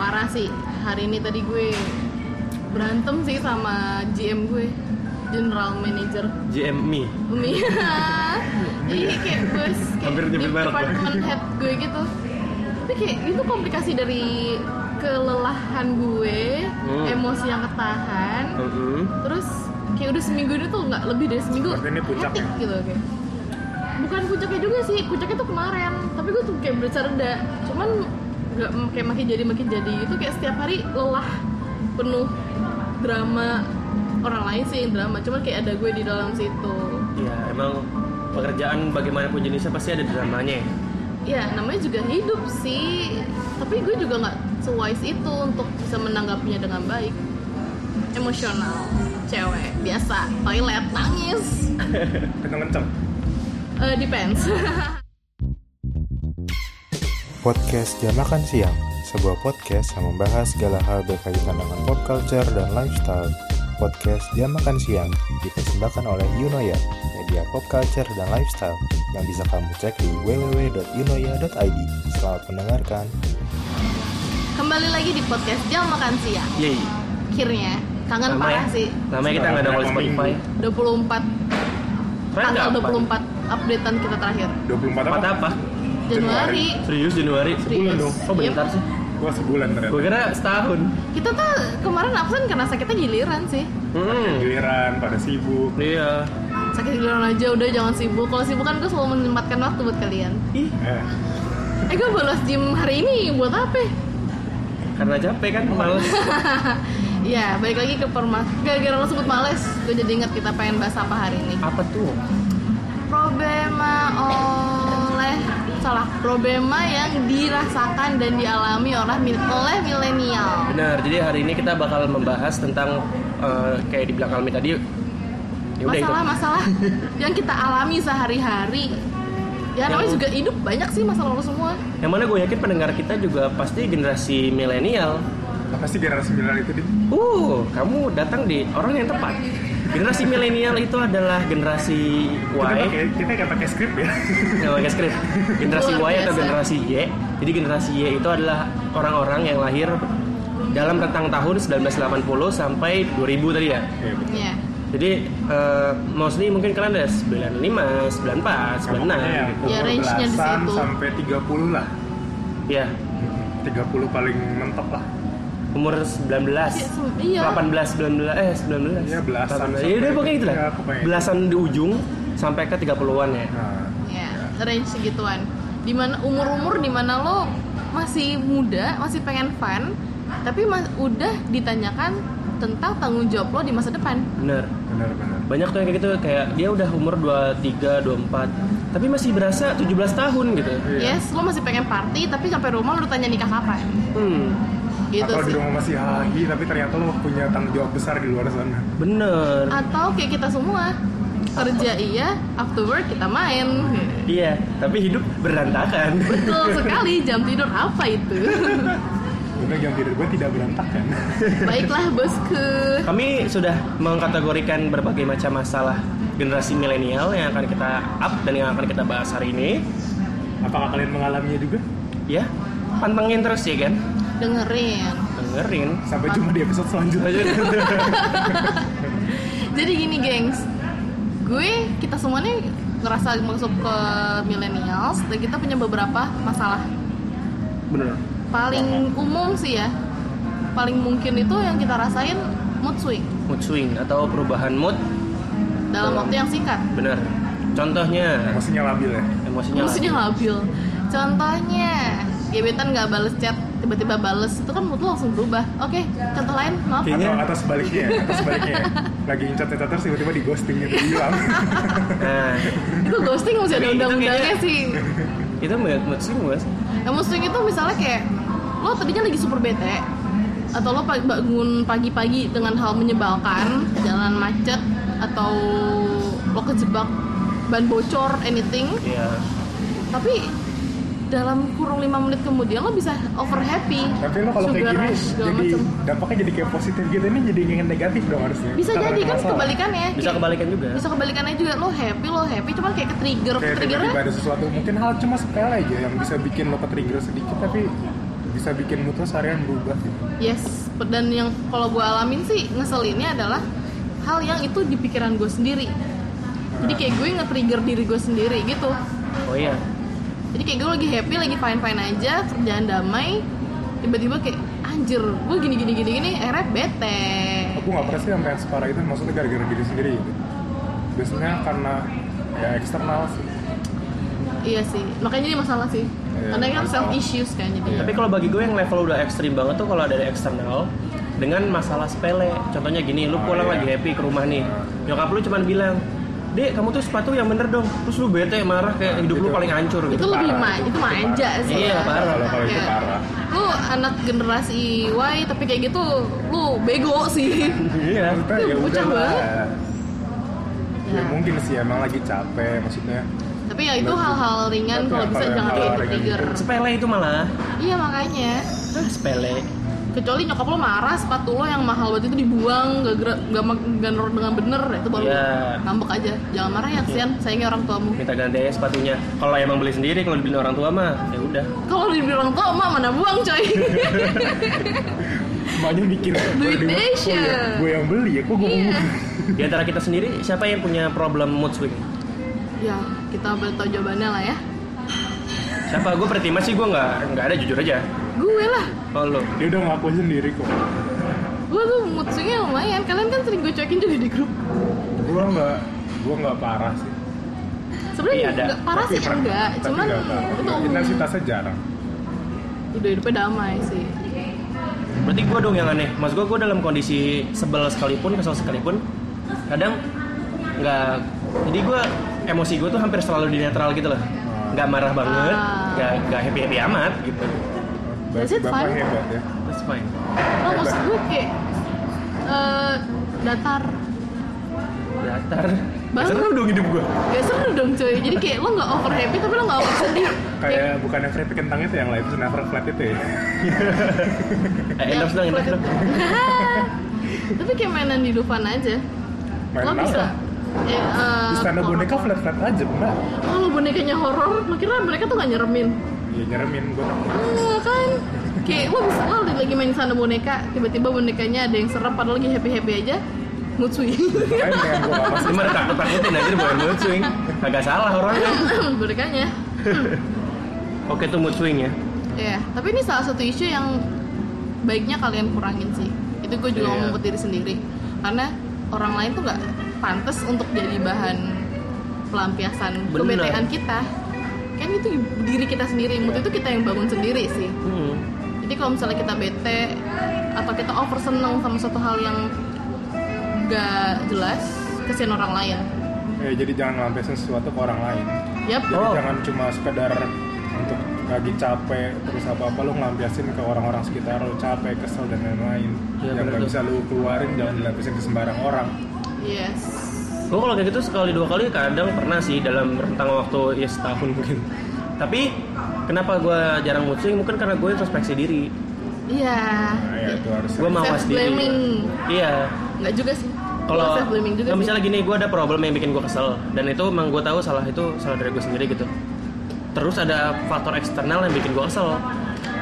parah sih hari ini tadi gue berantem sih sama GM gue general manager. GM me. Umi Iya kayak bos kayak Hampir di merek ya. department head gue gitu. Tapi kayak itu komplikasi dari kelelahan gue Hmm. Emosi yang ketahan. Mm-mm. Terus kayak udah seminggu ini tuh nggak lebih dari seminggu Berarti ini puncaknya? hectic gitu kayak. Bukan puncaknya juga sih, puncaknya tuh kemarin. Tapi gue tuh kayak berasa reda Cuman nggak kayak makin jadi makin jadi. Itu kayak setiap hari lelah penuh drama. Orang lain sih yang drama cuman kayak ada gue di dalam situ. Ya emang pekerjaan bagaimanapun jenisnya pasti ada dramanya ya. ya namanya juga hidup sih. Tapi gue juga nggak sewise itu untuk bisa menanggapinya dengan baik. Emosional cewek biasa. Toilet nangis. Kenceng-kenceng. Eh, depends Podcast Jam Makan Siang, sebuah podcast yang membahas segala hal berkaitan dengan pop culture dan lifestyle. Podcast Jam Makan Siang dipersembahkan oleh Yunoya, media pop culture dan lifestyle yang bisa kamu cek di www.yunoya.id. Selamat mendengarkan. kembali lagi di podcast jam makan siang Yeay. akhirnya kangen Lama parah ya? sih Lama ya kita nggak ada Berapa Spotify. minggu? 24 Keren tanggal kapan? 24 updatean kita terakhir 24 Empat apa? apa? Januari Serius Januari? Sebulan dong. Oh bentar Yep. sih. Gua sebulan ternyata Gue kira setahun. kita tuh kemarin absen karena sakitnya giliran sih Hmm. Giliran pada sibuk Iya. sakit giliran aja udah jangan sibuk kalau sibuk kan gue selalu menyempatkan waktu buat kalian Ih, Eh, eh gue bolos gym hari ini buat apa karena capek kan males. ya balik lagi ke permas gara-gara lo sebut males gue jadi ingat kita pengen bahas apa hari ini Apa tuh? problema oleh salah problema yang dirasakan dan dialami oleh mil- oleh milenial Benar. Jadi hari ini kita bakal membahas tentang eh, kayak di belakang kami tadi. Ya udah itu. masalah-masalah yang kita alami sehari-hari ya namanya juga hidup banyak sih masalah lo semua Yang mana gue yakin pendengar kita juga pasti generasi milenial. apa sih generasi milenial itu di? Uh, kamu datang di orang yang tepat. Generasi milenial itu adalah generasi Kita Y, pakai kita nggak pakai skrip ya. nggak pakai skrip. Generasi Y atau generasi Y. Jadi generasi Y itu adalah orang-orang yang lahir dalam rentang tahun 1980 sampai 2000 tadi ya. Iya, betul. ya Jadi eh, mostly mungkin kalian ada 95, 94, 96 Pokoknya yang gitu. Ya, umur range-nya di situ. sampai 30 lah. Ya, 30 paling mentok lah. Umur 19 iya 18, 19, eh 19 Iya, belasan 18. Iya udah pokoknya gitu lah. Iya. Belasan di ujung sampai ke 30-an ya. Nah, ya range segituan. Di mana umur-umur di mana lo masih muda masih pengen fun tapi mas- udah ditanyakan tentang tanggung jawab lo di masa depan. Bener. Benar-benar. Banyak tuh yang kayak gitu Kayak dia udah umur 23, 24 Tapi masih berasa 17 tahun gitu. Iya. yes lo masih pengen party tapi sampai rumah lo tanya nikah kapan. Hmm gitu Atau di sih rumah masih hahi tapi ternyata lo punya tanggung jawab besar di luar sana. Bener atau kayak kita semua kerja iya after work kita main Iya Tapi hidup berantakan betul sekali jam tidur apa itu Udah jam tidur gue tidak berantakan. baiklah bosku Kami sudah mengkategorikan berbagai macam masalah generasi milenial yang akan kita up dan yang akan kita bahas hari ini. Apakah kalian mengalaminya juga? Ya, pantengin terus ya kan. Dengerin Dengerin. Sampai jumpa di episode selanjutnya. jadi gini gengs gue kita semua nih ngerasa masuk ke millennials dan kita punya beberapa masalah Bener. paling umum sih ya paling mungkin itu yang kita rasain mood swing Mood swing atau perubahan mood. dalam waktu yang singkat Bener. Contohnya Emosinya labil ya. emosinya. Maksudnya labil contohnya gebetan nggak bales chat tiba-tiba bales itu kan mood lo langsung berubah oke contoh lain maaf Kayaknya- Atau atau sebaliknya, atau sebaliknya. Lagi incat terus tiba-tiba di ghosting gitu hilang. Nah, itu ghosting masih ada undang-undangnya sih itu mood mood swing mas. Yang mood swing itu misalnya kayak lo tadinya lagi super bete atau lo bangun pagi-pagi dengan hal menyebalkan, jalan macet atau lo kejebak ban bocor anything, Iya. tapi dalam kurung lima menit kemudian lo bisa over happy. Tapi lo kalau kayak gini rush, jadi macem. dampaknya jadi kayak positif gitu ini jadi ingin negatif dong harusnya. bisa Karena jadi kan masalah. kebalikannya Bisa Kayak- kebalikan juga. bisa kebalikannya juga lo happy lo happy cuman kayak ke trigger Kayak triggernya tiba-tiba ada sesuatu mungkin hal cuma sepele aja yang bisa bikin lo ke trigger sedikit tapi bisa bikin mood lo seharian berubah gitu. yes dan yang kalau gue alamin sih ngeselinnya adalah hal yang itu di pikiran gue sendiri jadi kayak gue nge-trigger diri gue sendiri gitu oh iya jadi kayak gue lagi happy lagi fine fine aja kerjaan damai tiba-tiba kayak anjir gue gini gini gini gini akhirnya bete aku nggak pernah sih sampai separah itu maksudnya gara-gara diri sendiri gitu biasanya karena ya eksternal sih iya sih makanya ini masalah sih Iya, karena kan self issues kan jadi Iya. Tapi kalau bagi gue yang level udah ekstrim banget tuh kalau dari eksternal dengan masalah sepele. Contohnya gini, lu Oh, pulang iya. lagi happy ke rumah nih. Nyokap lu cuman bilang, "Dek, kamu tuh sepatu yang bener dong." Terus lu bete marah kayak hidup lu Itu- paling hancur itu gitu. lebih parah. ma itu Itu manja sih Iya, ya. parah. kalau kalau itu parah lu anak generasi Y tapi kayak gitu lu bego sih Iya. maksudnya Itu ya udah lah ya Ya. mungkin sih emang lagi capek maksudnya tapi ya itu Lebih- hal-hal ringan kalau bisa jangan kayak trigger gitu? Sepele itu malah. iya makanya Ah, sepele. Kecuali nyokap lo marah sepatu lo yang mahal banget itu dibuang gak gerak gak, gak naruh dengan bener itu baru Iya. ngambek aja jangan marah ya kesian sayangnya orang tuamu Minta ganti aja sepatunya. Kalau emang beli sendiri, kalau dibeli orang tua mah ya udah. kalau dibeli orang tua emak mana buang coy emaknya mikir Duit "Kalau di- Asia." oh ya, gue yang beli ya kok gue Iya. Di antara kita sendiri, siapa yang punya problem mood swing? ya kita boleh tahu jawabannya lah ya Siapa? Gue pertima sih gue nggak nggak ada jujur aja. Gue lah Oh lo. dia udah ngakuin sendiri kok gue tuh mood swingnya lumayan kalian kan sering gue cuekin juga di grup gue nggak gue nggak parah sih sebenarnya Iya, ada. nggak parah Tapi sih per- enggak tapi cuman parah. itu intensitasnya jarang udah hidupnya damai sih Berarti gue dong yang aneh. Mas gue, gue dalam kondisi sebel sekalipun, kesel sekalipun, kadang nggak. Jadi gue emosi gue tuh hampir selalu di netral gitu loh. Nggak marah banget, Ah. nggak nggak happy happy amat gitu. That's it, bapak fine. hebat ya That's fine. oh maksud gue kayak eh, datar Datar. Banget. Seru dong hidup gue. gak seru dong cuy jadi kayak lo nggak over happy tapi lo nggak over sedih kayak bukannya keripik kentang itu yang live is never flat itu ya Eh, endorse dong, endorse dong. tapi kayak mainan di Dufan aja Main lo bisa apa? ya, eh, di stand kalau- boneka flat flat aja mbak kalau bonekanya horor lo kira mereka tuh nggak nyeremin ya nyeremin gue Enggak kan? Kayak lo bisa lo lagi main sana boneka. Tiba-tiba bonekanya ada yang serem padahal lagi happy happy aja mood swing kayak gue gak mah takut takutin aja bukan mood swing. Agak salah orangnya. bonekanya. Oke tuh mood swing ya. ya tapi ini salah satu isu yang baiknya kalian kurangin sih. Itu gue juga Iya. ngomong ke diri sendiri. Karena orang lain tuh nggak pantas untuk jadi bahan pelampiasan kebetean kita kan itu diri kita sendiri mood itu kita yang bangun sendiri sih. Hmm. jadi kalau misalnya kita bete atau kita over seneng sama suatu hal yang gak jelas kesian orang lain. Ya jadi jangan ngelampiasin sesuatu ke orang lain. Yap. Jadi Oh. jangan cuma sekedar untuk lagi capek terus apa apa lu ngelampiasin ke orang-orang sekitar lu capek kesel dan lain-lain. Iya, yang nggak bisa lu keluarin jangan dilampiasin ke sembarang orang. Yes Gue kalau kayak gitu sekali dua kali kadang pernah sih dalam rentang waktu ya setahun mungkin. Tapi kenapa gue jarang mood swing? Mungkin karena gue introspeksi diri. iya nah ya itu harus Gue sendiri. blaming. Iya. nggak juga sih Kalau misalnya gini, gue ada problem yang bikin gue kesel dan itu emang gue tahu salah itu salah dari gue sendiri gitu. Terus ada faktor eksternal yang bikin gue kesel.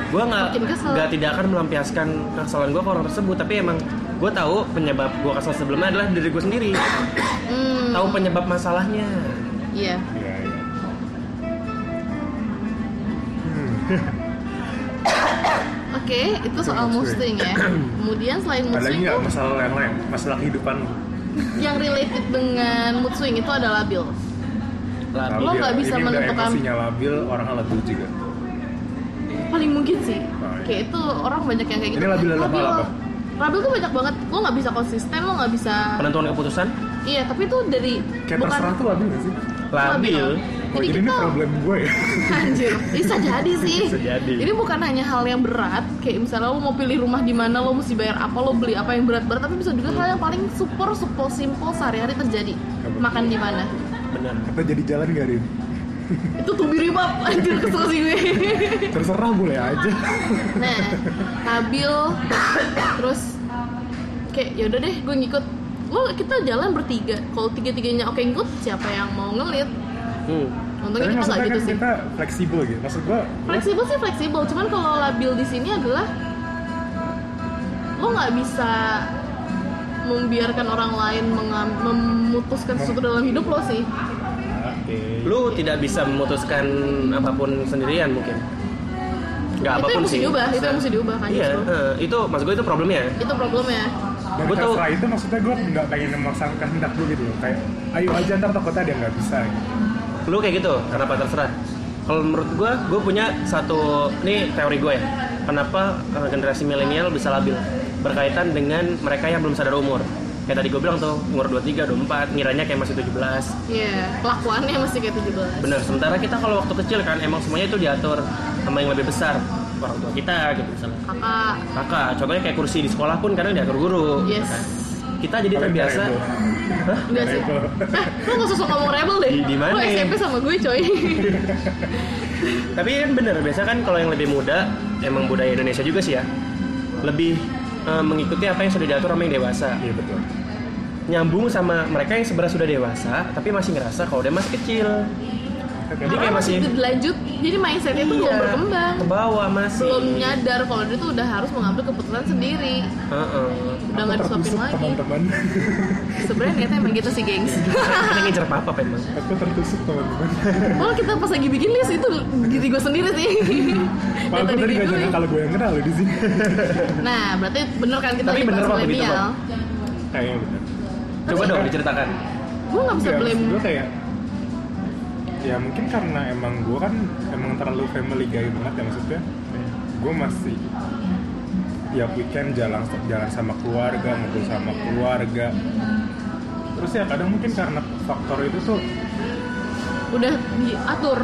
Gue nggak nggak tidak akan melampiaskan kesalahan gue ke orang tersebut, tapi emang gue tahu penyebab gue kesel sebelumnya adalah diri gue sendiri. Hmm, Tahu penyebab masalahnya. iya Iya, iya. Hmm. oke itu soal mood mood swing. swing ya kemudian selain mood ada lagi swing nggak tuh masalah yang lain masalah kehidupan yang related dengan mood swing itu ada labil Labil. Lo nggak bisa ini menentukan- emosinya labil orangnya labil juga paling mungkin sih Oh, iya. kayak itu orang banyak yang kayak gitu Ini labil dalam hal apa? Labil tuh banyak banget lo nggak bisa konsisten lo nggak bisa Penentuan keputusan iya tapi itu dari kayak bukan terserah tuh labil gak sih? labil. Oh, jadi jadi ini kita problem gue ya? Anjir, bisa jadi sih. Bisa jadi. Ini bukan hanya hal yang berat, kayak misalnya lo mau pilih rumah di mana, lo mesti bayar apa, lo beli apa yang berat-berat, tapi bisa juga hal yang paling super super simple sehari-hari terjadi. Makan di mana? Benar. Kita jadi jalan gak Rin? Itu tuh biribab, anjir kesel sih gue. Terserah boleh aja Nah, stabil, terus kayak yaudah deh, gue ngikut. Lo kita jalan bertiga, kalau tiga-tiganya oke ngikut, siapa yang mau ngelit? Hmm. untungnya Tapi kita nggak gitu kan sih kita fleksibel gitu. Maksud gua fleksibel sih fleksibel cuman kalau labil di sini adalah lo nggak bisa membiarkan orang lain memutuskan sesuatu dalam hidup lo sih oke. Lu tidak bisa memutuskan apa pun sendirian mungkin. Nggak itu yang apa pun mesti sih. diubah itu yang mesti diubah kan Iya, eh, itu maksud gue itu problemnya. itu problemnya Dan setelah itu maksudnya gue nggak pengen memaksakan kehendak lu gitu loh. Kayak ayo aja ntar takutnya ada yang nggak bisa. Gitu. Lu kayak gitu, kenapa terserah? Kalau menurut gue, gue punya satu, ini teori gue ya. Kenapa eh, generasi milenial bisa labil? Berkaitan dengan mereka yang belum sadar umur. Kayak tadi gue bilang tuh, umur 23, 24, ngiranya kayak masih 17. Iya, kelakuannya masih kayak 17 Bener, sementara kita kalau waktu kecil kan emang semuanya itu diatur sama yang lebih besar. Orang tua kita gitu misalnya. kakak Kakak, contohnya kayak kursi di sekolah pun kadang diatur guru. Yes. kan. Kita jadi Kalian terbiasa. Hah? enggak sih eh, lu gak sosok ngomong rebel deh Di- di mana lu ya? SMP sama gue coy Tapi kan bener, biasa kan kalau yang lebih muda, emang budaya Indonesia juga sih ya, lebih eh, mengikuti apa yang sudah diatur sama yang dewasa. Iya betul. Nyambung sama mereka yang sebenarnya sudah dewasa, tapi masih ngerasa kalau dia masih kecil. Jadi kayak masih lanjut jadi mindsetnya tuh belum Iya, berkembang ke bawah masih. belum nyadar kalau dia tuh udah harus mengambil keputusan sendiri Heeh. udah nggak disuapin lagi teman-teman. sebenarnya niatnya emang gitu sih gengs Kita ngincer apa apa emang. Aku tertusuk teman-teman. Malah kita pas lagi bikin list itu diri gue sendiri sih Pak, Yang aku tadi nggak nyangka gue. kalau gue yang kenal loh di sini. Nah berarti bener kan kita Tapi bener milenial Bang? Kayaknya bener. Coba dong diceritakan. Gue gak bisa Iya, blame gue kayak ya mungkin karena emang gue kan emang terlalu family guy banget ya maksudnya gue masih tiap weekend jalan jalan sama keluarga ngobrol sama keluarga terus ya kadang mungkin karena faktor itu tuh udah diatur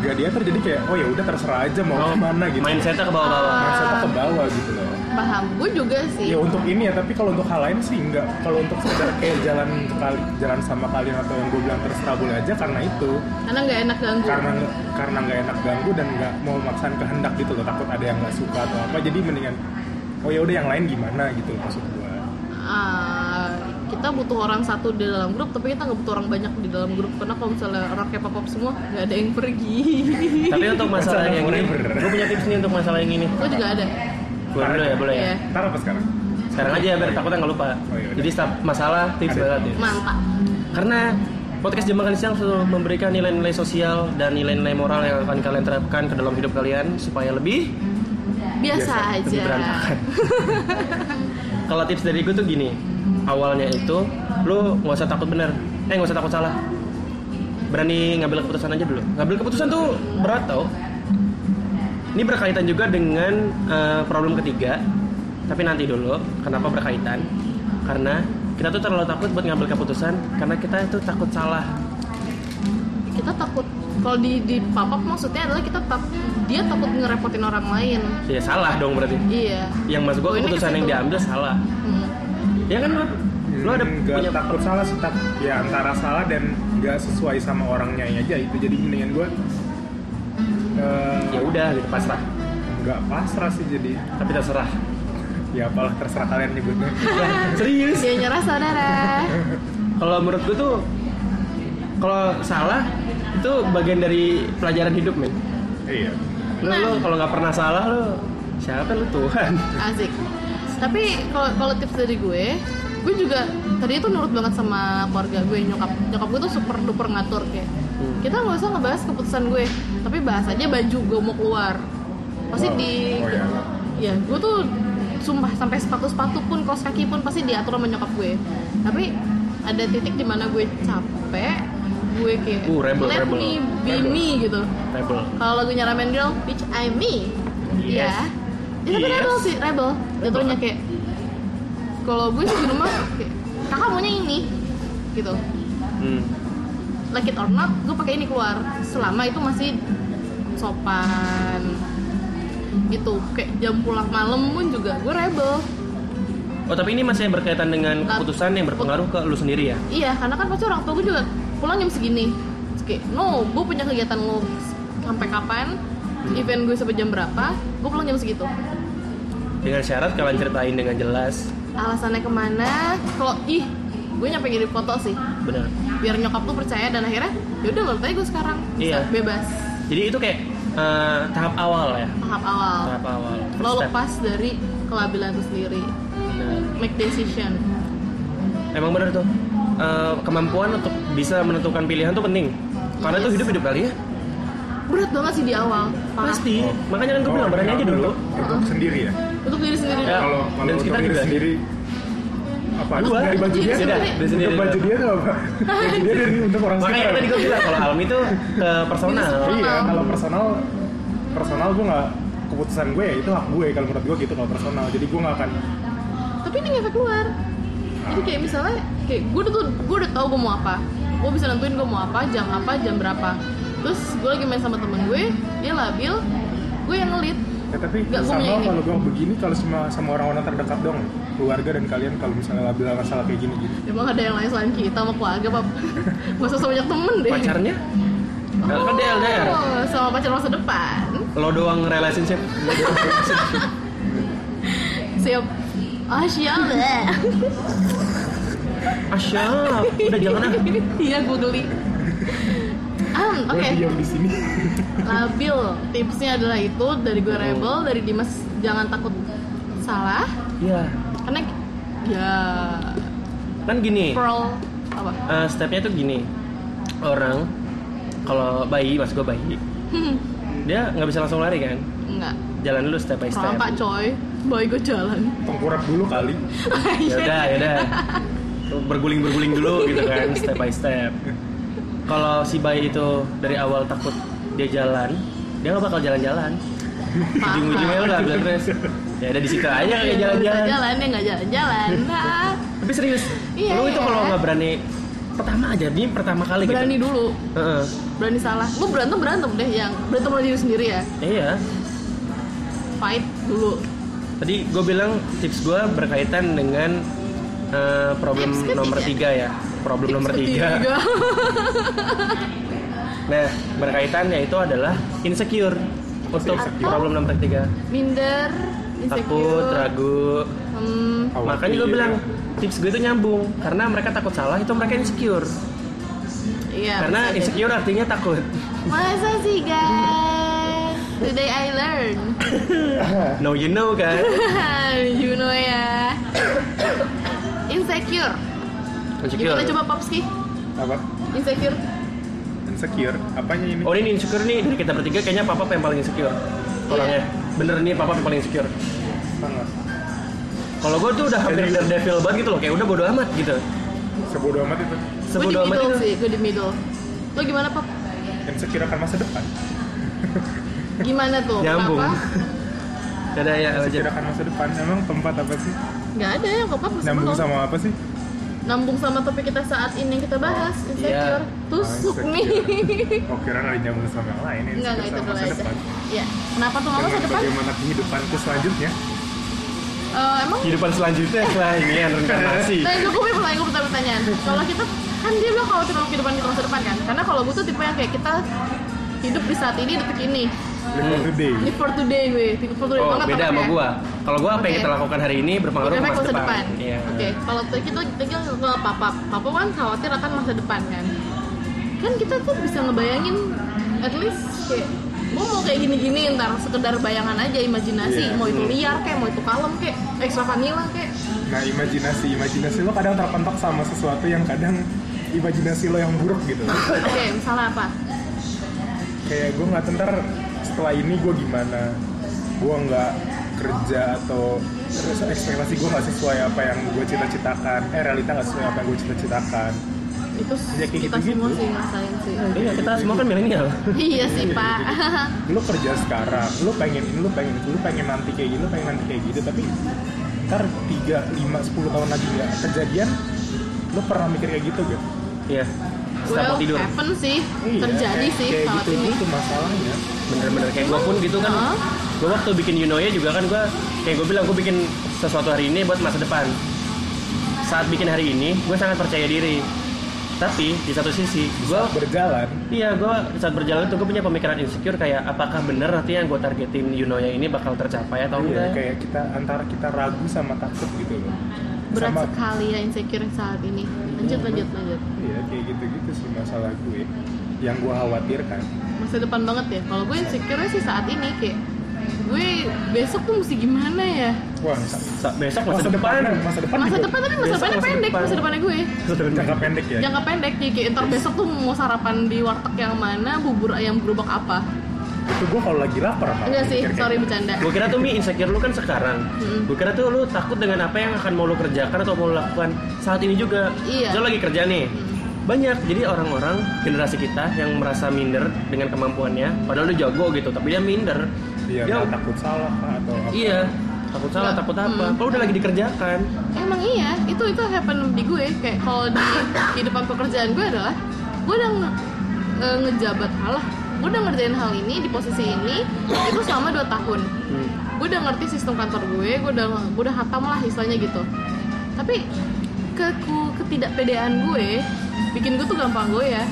gak diatur jadi kayak oh ya udah terserah aja mau Oh, ke mana gitu Mindsetnya ke bawah-bawah. Ah. mindsetnya ke bawah gitu loh paham. Gue juga sih. Ya untuk ini ya tapi kalau untuk hal lain sih enggak. Kalau untuk sekedar kayak jalan kali jalan sama kalian atau yang gue bilang terserah boleh aja karena itu. Karena nggak enak ganggu. Karena karena nggak enak ganggu dan nggak mau maksain kehendak gitu loh takut ada yang nggak suka atau apa. Jadi mendingan oh ya udah yang lain gimana gitu loh maksud gua. Ah, kita butuh orang satu di dalam grup tapi kita nggak butuh orang banyak di dalam grup. Karena kalau misalnya orang K-pop semua nggak ada yang pergi. Tapi untuk masalah Masalah yang ini, gue punya tips nih untuk masalah yang ini. gue juga ada Gue dulu ya, boleh ya. Iya. ntar apa sekarang Sekarang aja biar takutnya nggak lupa. Oh, iya. Jadi setiap masalah tips banget ya. mantap Karena podcast Jam Makan Siang selalu memberikan nilai-nilai sosial dan nilai-nilai moral yang akan kalian terapkan ke dalam hidup kalian supaya lebih biasa, Biasa, aja. Kalau tips dari gue tuh gini, awalnya itu lu nggak usah takut bener, eh nggak usah takut salah. Berani ngambil keputusan aja dulu. Ngambil keputusan tuh berat tau. Ini berkaitan juga dengan eh, problem ketiga, tapi nanti dulu. Kenapa berkaitan? Karena kita tuh terlalu takut buat ngambil keputusan karena kita itu takut salah. kita takut kalau di di papap maksudnya adalah kita tak dia takut ngerepotin orang lain Ya salah dong berarti. iya Yang mas gue Oh, keputusan ke yang diambil salah. Hmm. Ya kan lu, lu ada nggak punya takut salah sih tak ya antara salah dan nggak sesuai sama orangnya aja itu jadi mendingan gua ya udah gitu pasrah. nggak pasrah sih jadi Tapi terserah. ya apalah terserah kalian nyebutnya Serius? dia nyerah saudara Kalau menurut gue tuh kalau salah itu bagian dari pelajaran hidup men. iya Lu, lu kalau nggak pernah salah lu siapa lu Tuhan? asik tapi kalau kalau tips dari gue gue juga tadi itu nurut banget sama keluarga gue nyokap nyokap gue tuh super duper ngatur kayak Hmm. kita nggak usah ngebahas keputusan gue tapi bahas aja baju gue mau keluar pasti Wow. di Oh, iya. ya gue tuh sumpah sampai sepatu sepatu pun kaos kaki pun pasti diatur sama nyokap gue tapi ada titik di mana gue capek gue kayak Uh, rebel, let rebel. me be Rebel. me gitu Rebel. kalau lagunya Ramen Girl bitch I me Yes. ya ya tapi Yes. rebel sih rebel jatuhnya kayak kalau gue sih di rumah kayak kakak maunya ini gitu Hmm. Like it or not gue pakai ini keluar. Selama itu masih sopan. Gitu kayak jam pulang malam pun juga gue rebel. Oh tapi ini masih berkaitan dengan keputusan yang berpengaruh ke lu sendiri ya? iya karena kan pasti orang tua gue juga pulang jam segini. Kayak no gue punya kegiatan lo sampai kapan? Event gue sampai jam berapa? Gue pulang jam segitu. Dengan syarat kalian ceritain dengan jelas. alasannya ke mana? Kalau ih gue nyampe ngirim foto sih. Benar. Biar nyokap tuh percaya dan akhirnya yaudah menurut gue sekarang bisa Iya. bebas Jadi itu kayak eh, tahap awal ya. tahap awal Tahap awal. First lo step. lepas dari kelabilan itu sendiri Nah, make decision emang bener tuh. Eh, kemampuan untuk bisa menentukan pilihan tuh penting. Karena itu Yes. hidup hidup kali ya. berat banget sih di awal parah Pasti. Makanya kan gue bilang berani aja dulu. Untuk sendiri ya. untuk diri sendiri Ya. Kalau Dan kalau untuk sekitar diri juga sih. Apa? Dua. Dari baju dia, sendiri. Dari baju dia tuh apa? Baju dia dari untuk orang Makanya sekitar. tadi gue bilang kalau Almi tuh ke personal. Iya, kalau personal personal gue nggak keputusan gue ya itu hak gue kalau menurut gue gitu kalau personal. Jadi gue nggak akan tapi ini ngefek keluar jadi kayak misalnya kayak gue udah tuh gue udah tahu gue mau apa gue bisa nentuin gue mau apa jam apa jam berapa terus gue lagi main sama temen gue dia labil gue yang ngelit Ya, tapi Nggak, gua sama kalau gue begini kalau sama sama orang-orang terdekat dong keluarga dan kalian kalau misalnya labil masalah kayak gini gitu. Emang ada yang lain selain kita sama keluarga pap? Gak usah sama banyak temen deh. Pacarnya? oh, Kan dia LDR. sama pacar masa depan. Lo doang relationship. siap. Ah siap. Asya, udah jangan ah. iya gue geli oke. gue diam di sini. Labil tipsnya adalah itu dari gue rebel dari Dimas jangan takut salah. Iya. karena ya Kan gini. pearl apa? Eh, stepnya tuh gini. Orang kalau bayi, mas gue bayi, dia nggak bisa langsung lari kan? enggak Jalan dulu step by step. Rangka coy. Boy gue jalan. Tengkurap dulu kali. Ya udah ya udah berguling berguling dulu gitu kan step by step kalau si bayi itu dari awal takut dia jalan dia nggak bakal jalan-jalan. Ujung-ujungnya udah ambil terus ya ada di situ aja kayak Ya, jalan-jalan. jalan ya nggak jalan-jalan. Nah, tapi serius Iya, lu itu iya. kalau nggak berani pertama aja ini pertama kali berani gitu dulu. Heeh. berani salah. Lu berantem berantem deh yang berantem sama diri sendiri ya? Iya. Fight dulu. Tadi gue bilang tips gue berkaitan dengan eh, problem Tips nomor tiga ya problem Tips nomor tiga. Nah, berkaitan yaitu adalah insecure untuk Atau- problem nomor tiga. minder insecure Takut, ragu. hmm. Makanya gue bilang tips gue itu nyambung karena mereka takut salah itu mereka insecure. iya karena insecure artinya takut. masa sih guys today I learn No you know kan. you know ya insecure Insecure. gimana coba Popski? Apa? Insecure. Insecure. Apanya ini? Oh ini insecure nih. Dari kita bertiga kayaknya papa yang paling insecure. Orangnya. Bener nih papa yang paling insecure. sangat. Kalau gue tuh udah hampir daredevil banget gitu loh, kayak udah bodo amat gitu. sebodoh amat itu. Sebodo amat middle itu. sih gue di middle. Lo gimana Pop? Insecure akan masa depan. Gimana tuh Nyambung. kenapa Ada ya aja. insecure akan masa depan. Emang tempat apa sih? Nggak ada yang masih nyambung sama apa sih Nambung sama topik kita saat ini yang kita bahas insecure tusuk Ah, nih. Oh kira ada nyambung sama yang lain ini enggak enggak itu masa aja. depan. Ya kenapa tuh nggak masa depan? bagaimana kehidupanku selanjutnya? Eh, emang? Kehidupan selanjutnya setelah ini reinkarnasi. Nah, gue gue mulai gue pertanyaan. Kalau kita kan dia bilang kalau kita kehidupan kita masa depan kan. Karena kalau gue tuh tipe yang kayak kita hidup di saat ini detik ini. Live for today Live for today gue. Live for today Oh, banget beda sama gua. Kalau gua apa yang kita lakukan hari ini berpengaruh ke masa depan. Iya. Oke, kalau kita kita kan ke papa, papa kan khawatir akan masa depan kan. Kan kita tuh bisa ngebayangin at least kayak gue mau kayak gini-gini ntar sekedar bayangan aja imajinasi Iya. mau itu liar kayak mau itu kalem kayak ekstra vanilla kayak nah imajinasi imajinasi lo kadang terpentok sama sesuatu yang kadang imajinasi lo yang buruk gitu oke misalnya apa kayak gue nggak ntar setelah ini gue gimana gue nggak kerja atau terus ekspektasi gue nggak sesuai apa yang gue cita-citakan eh realita nggak sesuai apa yang gue cita-citakan itu Ya, kayak kita gitu-gitu. semua sih ngerasain sih Iya, kita semua kan milenial. iya sih pak lo kerja sekarang lo pengen ini lo pengen itu lo pengen nanti kayak gitu lo pengen nanti kayak gitu tapi ntar 3, 5, 10 tahun lagi nggak kejadian lo pernah mikir kayak gitu gak? Iya. Well mau tidur. happen sih Iya, terjadi kayak- sih kayak saat gitu ini itu masalahnya Bener-bener kayak gua pun gitu kan. Heeh. Gua waktu bikin Yunoya juga kan gua kayak gua bilang gua bikin sesuatu hari ini buat masa depan. Saat bikin hari ini, gue sangat percaya diri. Tapi di satu sisi, gua berjalan Iya, gue saat berjalan tuh gue punya pemikiran insecure kayak apakah bener nanti yang gue targetin Yunoya ini bakal tercapai atau Iya, enggak? kayak kita antara kita ragu sama takut gitu loh berat Sama- sekali ya insecure saat ini lanjut lanjut lanjut. Iya kayak gitu-gitu sih masalah gue. Yang gue khawatirkan. Masa depan banget ya. Kalau gue insecure sih saat ini kayak gue besok tuh mesti gimana ya? Wah Sa- besok masa, depan. masa depan masa juga depan tapi masa depannya masa pendek depan. masa depannya gue. Jangka pendek. ya. Jangka pendek ya kayak ntar besok tuh mau sarapan di warteg yang mana bubur ayam gerobak apa itu gue kalau lagi lapar malah enggak sih sorry gitu. bercanda Gue kira tuh Mi insecure lu kan sekarang. Mm. Gue kira tuh lu takut dengan apa yang akan mau lu kerjakan atau mau lu lakukan saat ini juga. Iya. Lu lagi kerja nih. Banyak jadi orang-orang generasi kita yang merasa minder dengan kemampuannya, padahal lu jago gitu, tapi dia minder. iya dia nggak takut salah kah, atau apa iya, takut salah, Nggak. takut apa. Mm. Kalau udah lagi dikerjakan. emang iya itu itu happen di gue kayak kalau di kehidupan pekerjaan gue adalah gue udah nge- eh, ngejabat hal lah gue udah ngerjain hal ini di posisi ini itu selama 2 tahun. Hmm. gue udah ngerti sistem kantor gue gue udah gue udah hatam lah istilahnya gitu. Tapi ke ku- ketidakpedean gue bikin gue tuh gampang gue ya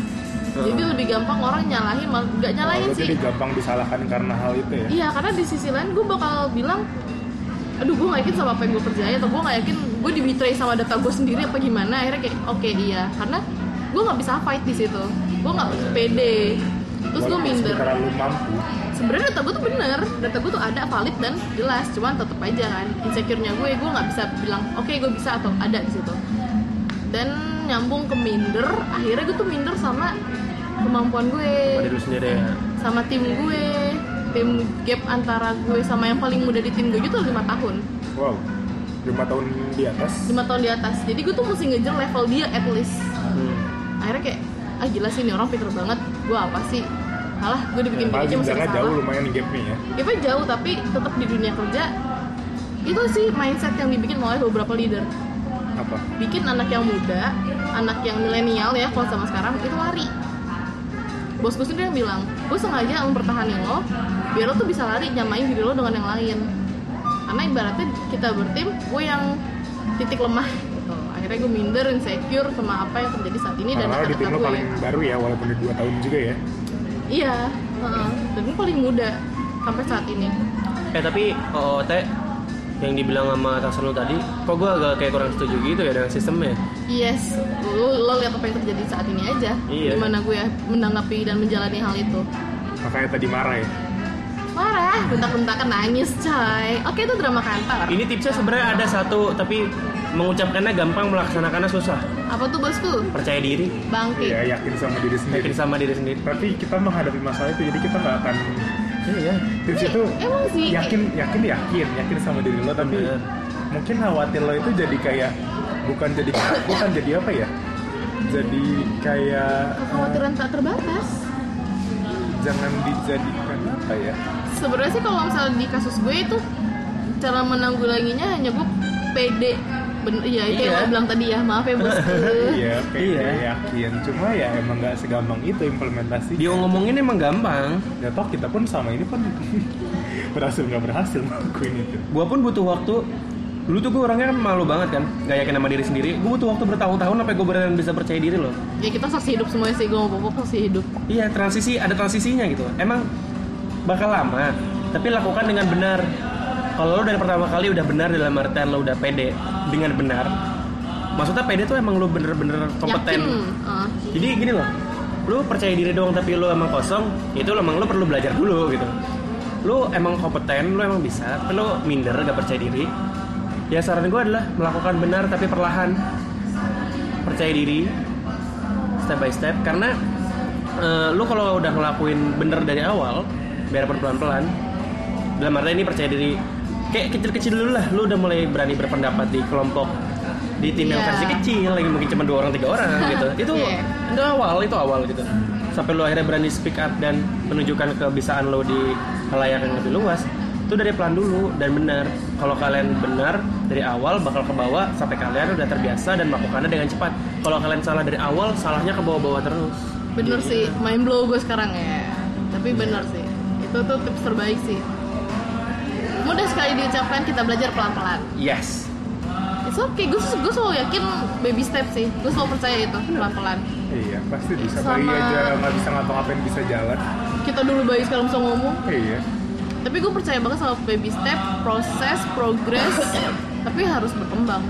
jadi lebih gampang orang nyalahin nggak nyalahin Oh, sih. jadi gampang disalahkan karena hal itu ya? Iya, karena di sisi lain gue bakal bilang Aduh, gue gak yakin sama apa yang gue kerjain Atau gue gak yakin gue di betray sama data gue sendiri apa gimana. Akhirnya kayak, oke iya. Karena gue gak bisa fight di situ. Gue gak pede Terus gue minder. lu mampu. Sebenarnya data gue tuh bener. Data gue tuh ada, valid dan jelas. Cuman tetep aja kan Insecure-nya gue, gue gak bisa bilang Oke, gue bisa atau ada di situ. Dan nyambung ke minder Akhirnya gue tuh minder sama kemampuan gue. Pada sendiri. Ya. sama tim gue. Tim gap antara gue sama yang paling muda di tim gue itu lima tahun. Wow. Lima tahun di atas? Lima tahun di atas. Jadi gue tuh mesti ngejar level dia at least. Hmm. akhirnya kayak ah gila sih ini orang pinter banget gue apa sih? Alah, gue dibikin bikin aja masih jenjangnya jauh salah. lumayan gapnya ya. Gapnya jauh tapi tetap di dunia kerja itu sih mindset yang dibikin oleh beberapa leader. Apa? Bikin anak yang muda anak yang milenial ya kalau sama sekarang itu lari. Bos gue sendiri yang bilang gue sengaja mempertahankan lo biar lo tuh bisa lari nyamain diri lo dengan yang lain. Karena ibaratnya kita bertim gue yang titik lemah akhirnya gue minder insecure sama apa yang terjadi saat ini dan karena di tim lo gue paling baru ya walaupun di dua tahun juga ya. Iya heeh. dan gue paling muda sampai saat ini. Eh tapi OOT yang dibilang sama atasan lu tadi, kok gue agak kayak kurang setuju gitu ya dengan sistemnya. yes lo, lo lihat apa yang terjadi saat ini aja. Iya. gimana gue menanggapi dan menjalani hal itu. Makanya tadi marah ya? Marah, bentak-bentakan nangis coy. Oke itu drama kantor. Ini tipsnya sebenarnya ada satu, tapi mengucapkannya gampang, melaksanakannya susah. Apa tuh bosku? Percaya diri, Bangkit ya yakin sama diri sendiri yakin sama diri sendiri. tapi kita menghadapi masalah itu jadi kita nggak akan Iya. tips itu emang sih yakin yakin yakin yakin sama diri lo tapi Bener. mungkin khawatir lo itu jadi kayak bukan jadi bukan jadi apa ya jadi kayak Kekhawatiran tak terbatas jangan dijadikan apa ya Sebenarnya sih kalau misalnya di kasus gue itu Cara menanggulanginya hanya gue pede Bener, iya itu yang Iya. bilang tadi ya, maaf ya bosku iya pede Iya. yakin cuma ya emang nggak segampang itu implementasi Dia ngomongin emang gampang. ya toh kita pun sama ini pun berhasil nggak berhasil ngelakuin itu Gua pun butuh waktu. Dulu tuh gue orangnya kan malu banget kan, gak yakin sama diri sendiri. Gue butuh waktu bertahun-tahun sampai gue beneran bisa percaya diri loh. Ya kita saksi hidup semuanya sih, gue mau pokok saksi hidup Iya transisi, ada transisinya gitu. Emang bakal lama, tapi lakukan dengan benar. Kalau lo dari pertama kali udah benar dalam artian lo udah pede dengan benar. Maksudnya pede tuh emang lo bener-bener kompeten. Yakin uh, Jadi gini loh, lu percaya diri doang tapi lu emang kosong, itu emang lu perlu belajar dulu gitu. Lu emang kompeten, lu emang bisa, tapi lu minder, gak percaya diri. Ya saran gue adalah melakukan benar tapi perlahan. Percaya diri, step by step. Karena eh, lu kalau udah ngelakuin bener dari awal, biarpun pelan-pelan, dalam arti ini percaya diri, kayak kecil-kecil dulu lah, lu udah mulai berani berpendapat di kelompok di tim yang Iya. versi kecil lagi mungkin cuma dua orang tiga orang gitu. Itu Iya. itu awal itu awal gitu. Sampai lo akhirnya berani speak up dan menunjukkan kebisaan lo di halayak yang lebih luas itu dari pelan dulu dan benar. Kalau kalian benar dari awal bakal ke bawah sampai kalian udah terbiasa dan melakukannya dengan cepat. Kalau kalian salah dari awal salahnya ke bawah-bawah terus Bener sih, main blow gue sekarang ya. Tapi bener sih, itu tuh tips terbaik sih Mudah sekali diucapkan, kita belajar pelan-pelan yes It's okay, gue, gue selalu yakin baby step sih Gue selalu percaya itu, pelan-pelan iya pasti bisa Sama- bayi aja nggak bisa ngapa-ngapain bisa jalan Kita dulu bayi sekarang bisa ngomong iya Tapi gue percaya banget sama baby step, proses, progress Tapi harus berkembang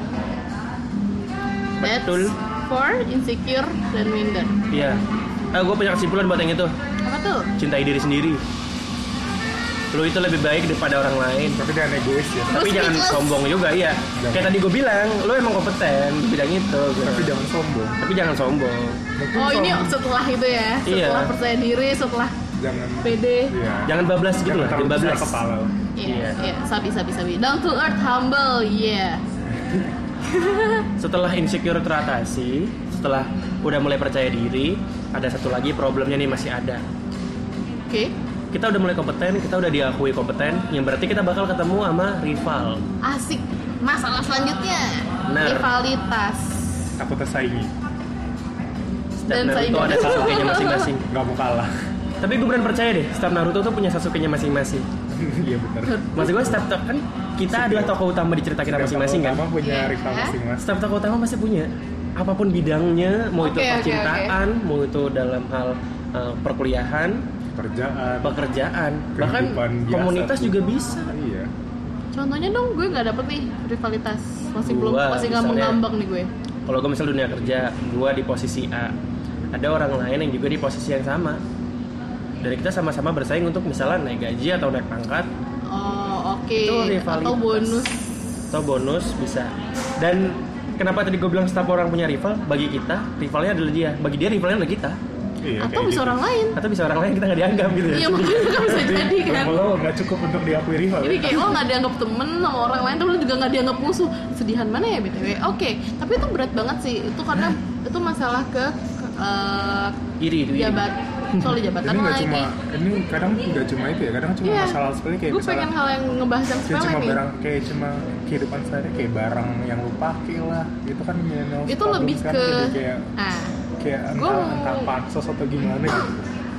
That's Betul. for insecure dan minder. Iya. Ah, gue punya kesimpulan buat yang itu. Apa tuh? Cintai diri sendiri. Lu itu lebih baik daripada orang lain. tapi jangan egois ya Tapi Lu jangan speechless. sombong juga, iya. Jangan. Kayak tadi gue bilang, lu emang kompeten di bidang itu. gitu. tapi jangan sombong Tapi jangan sombong. Mungkin Oh ini sombong- setelah itu ya, Iya. setelah percaya diri, setelah jangan pede. Iya. Jangan bablas gitu jangan lah, jangan bablas. kepala Iya, Iya. iya, sabi sabi sabi. Down to earth, humble, yeah. Setelah insecure teratasi, setelah udah mulai percaya diri, ada satu lagi problemnya nih masih ada. Oke, Kita udah mulai kompeten, kita udah diakui kompeten, yang berarti kita bakal ketemu sama rival. asik. Masalah selanjutnya, Benar. rivalitas. aku tersaingi Setiap Dan Naruto ada Sasuke-nya masing-masing. nggak mau kalah Tapi gue beneran percaya deh, setiap Naruto tuh punya Sasuke-nya masing-masing. iya benar Maksud gue setiap kan kita adalah tokoh utama di cerita kita masing-masing kan. Sama punya Iya. rival masing-masing Setiap tokoh utama pasti punya. Apa pun bidangnya, mau itu Oke, oke, percintaan, mau itu dalam hal uh, perkuliahan, kerjaan pekerjaan, bahkan biasa komunitas tuh. juga bisa. iya Contohnya dong, gue nggak dapet nih rivalitas. Masih belum, Gua masih misalnya- ngambang-ngambang nih gue. Kalau gue misal dunia kerja, gue di posisi A, ada orang lain yang juga di posisi yang sama. Dan kita sama-sama bersaing untuk misalnya naik gaji atau naik pangkat Oh, oke. Itu rivalitas. Atau bonus. atau bonus bisa. Dan kenapa tadi gue bilang setiap orang punya rival? Bagi kita, rivalnya adalah dia. Bagi dia, rivalnya adalah kita. Iya Atau bisa gitu. orang lain. Atau bisa orang lain kita nggak dianggap gitu ya. Iya, makanya kan bisa jadi kan. Kalau nggak cukup untuk diakui rival Jadi ya? kayak lo nggak dianggap temen sama orang lain, tapi lo juga nggak dianggap musuh. Sedihan mana ya btw? Oke, tapi itu berat banget sih. Itu karena itu masalah ke, eh, Iri itu. jabat, soal jabatan ini lagi. cuma ini kadang nggak cuma itu ya kadang cuma Iya. masalah sepele kayak Gue pengen hal yang ngebahas yang sepele cuma nih. barang kayak cuma kehidupan sehari kayak barang yang lu pakai lah itu kan millennial Itu lebih ke, jadi kayak ah, kayak Gua entah, mau- entah pansos atau gimana gitu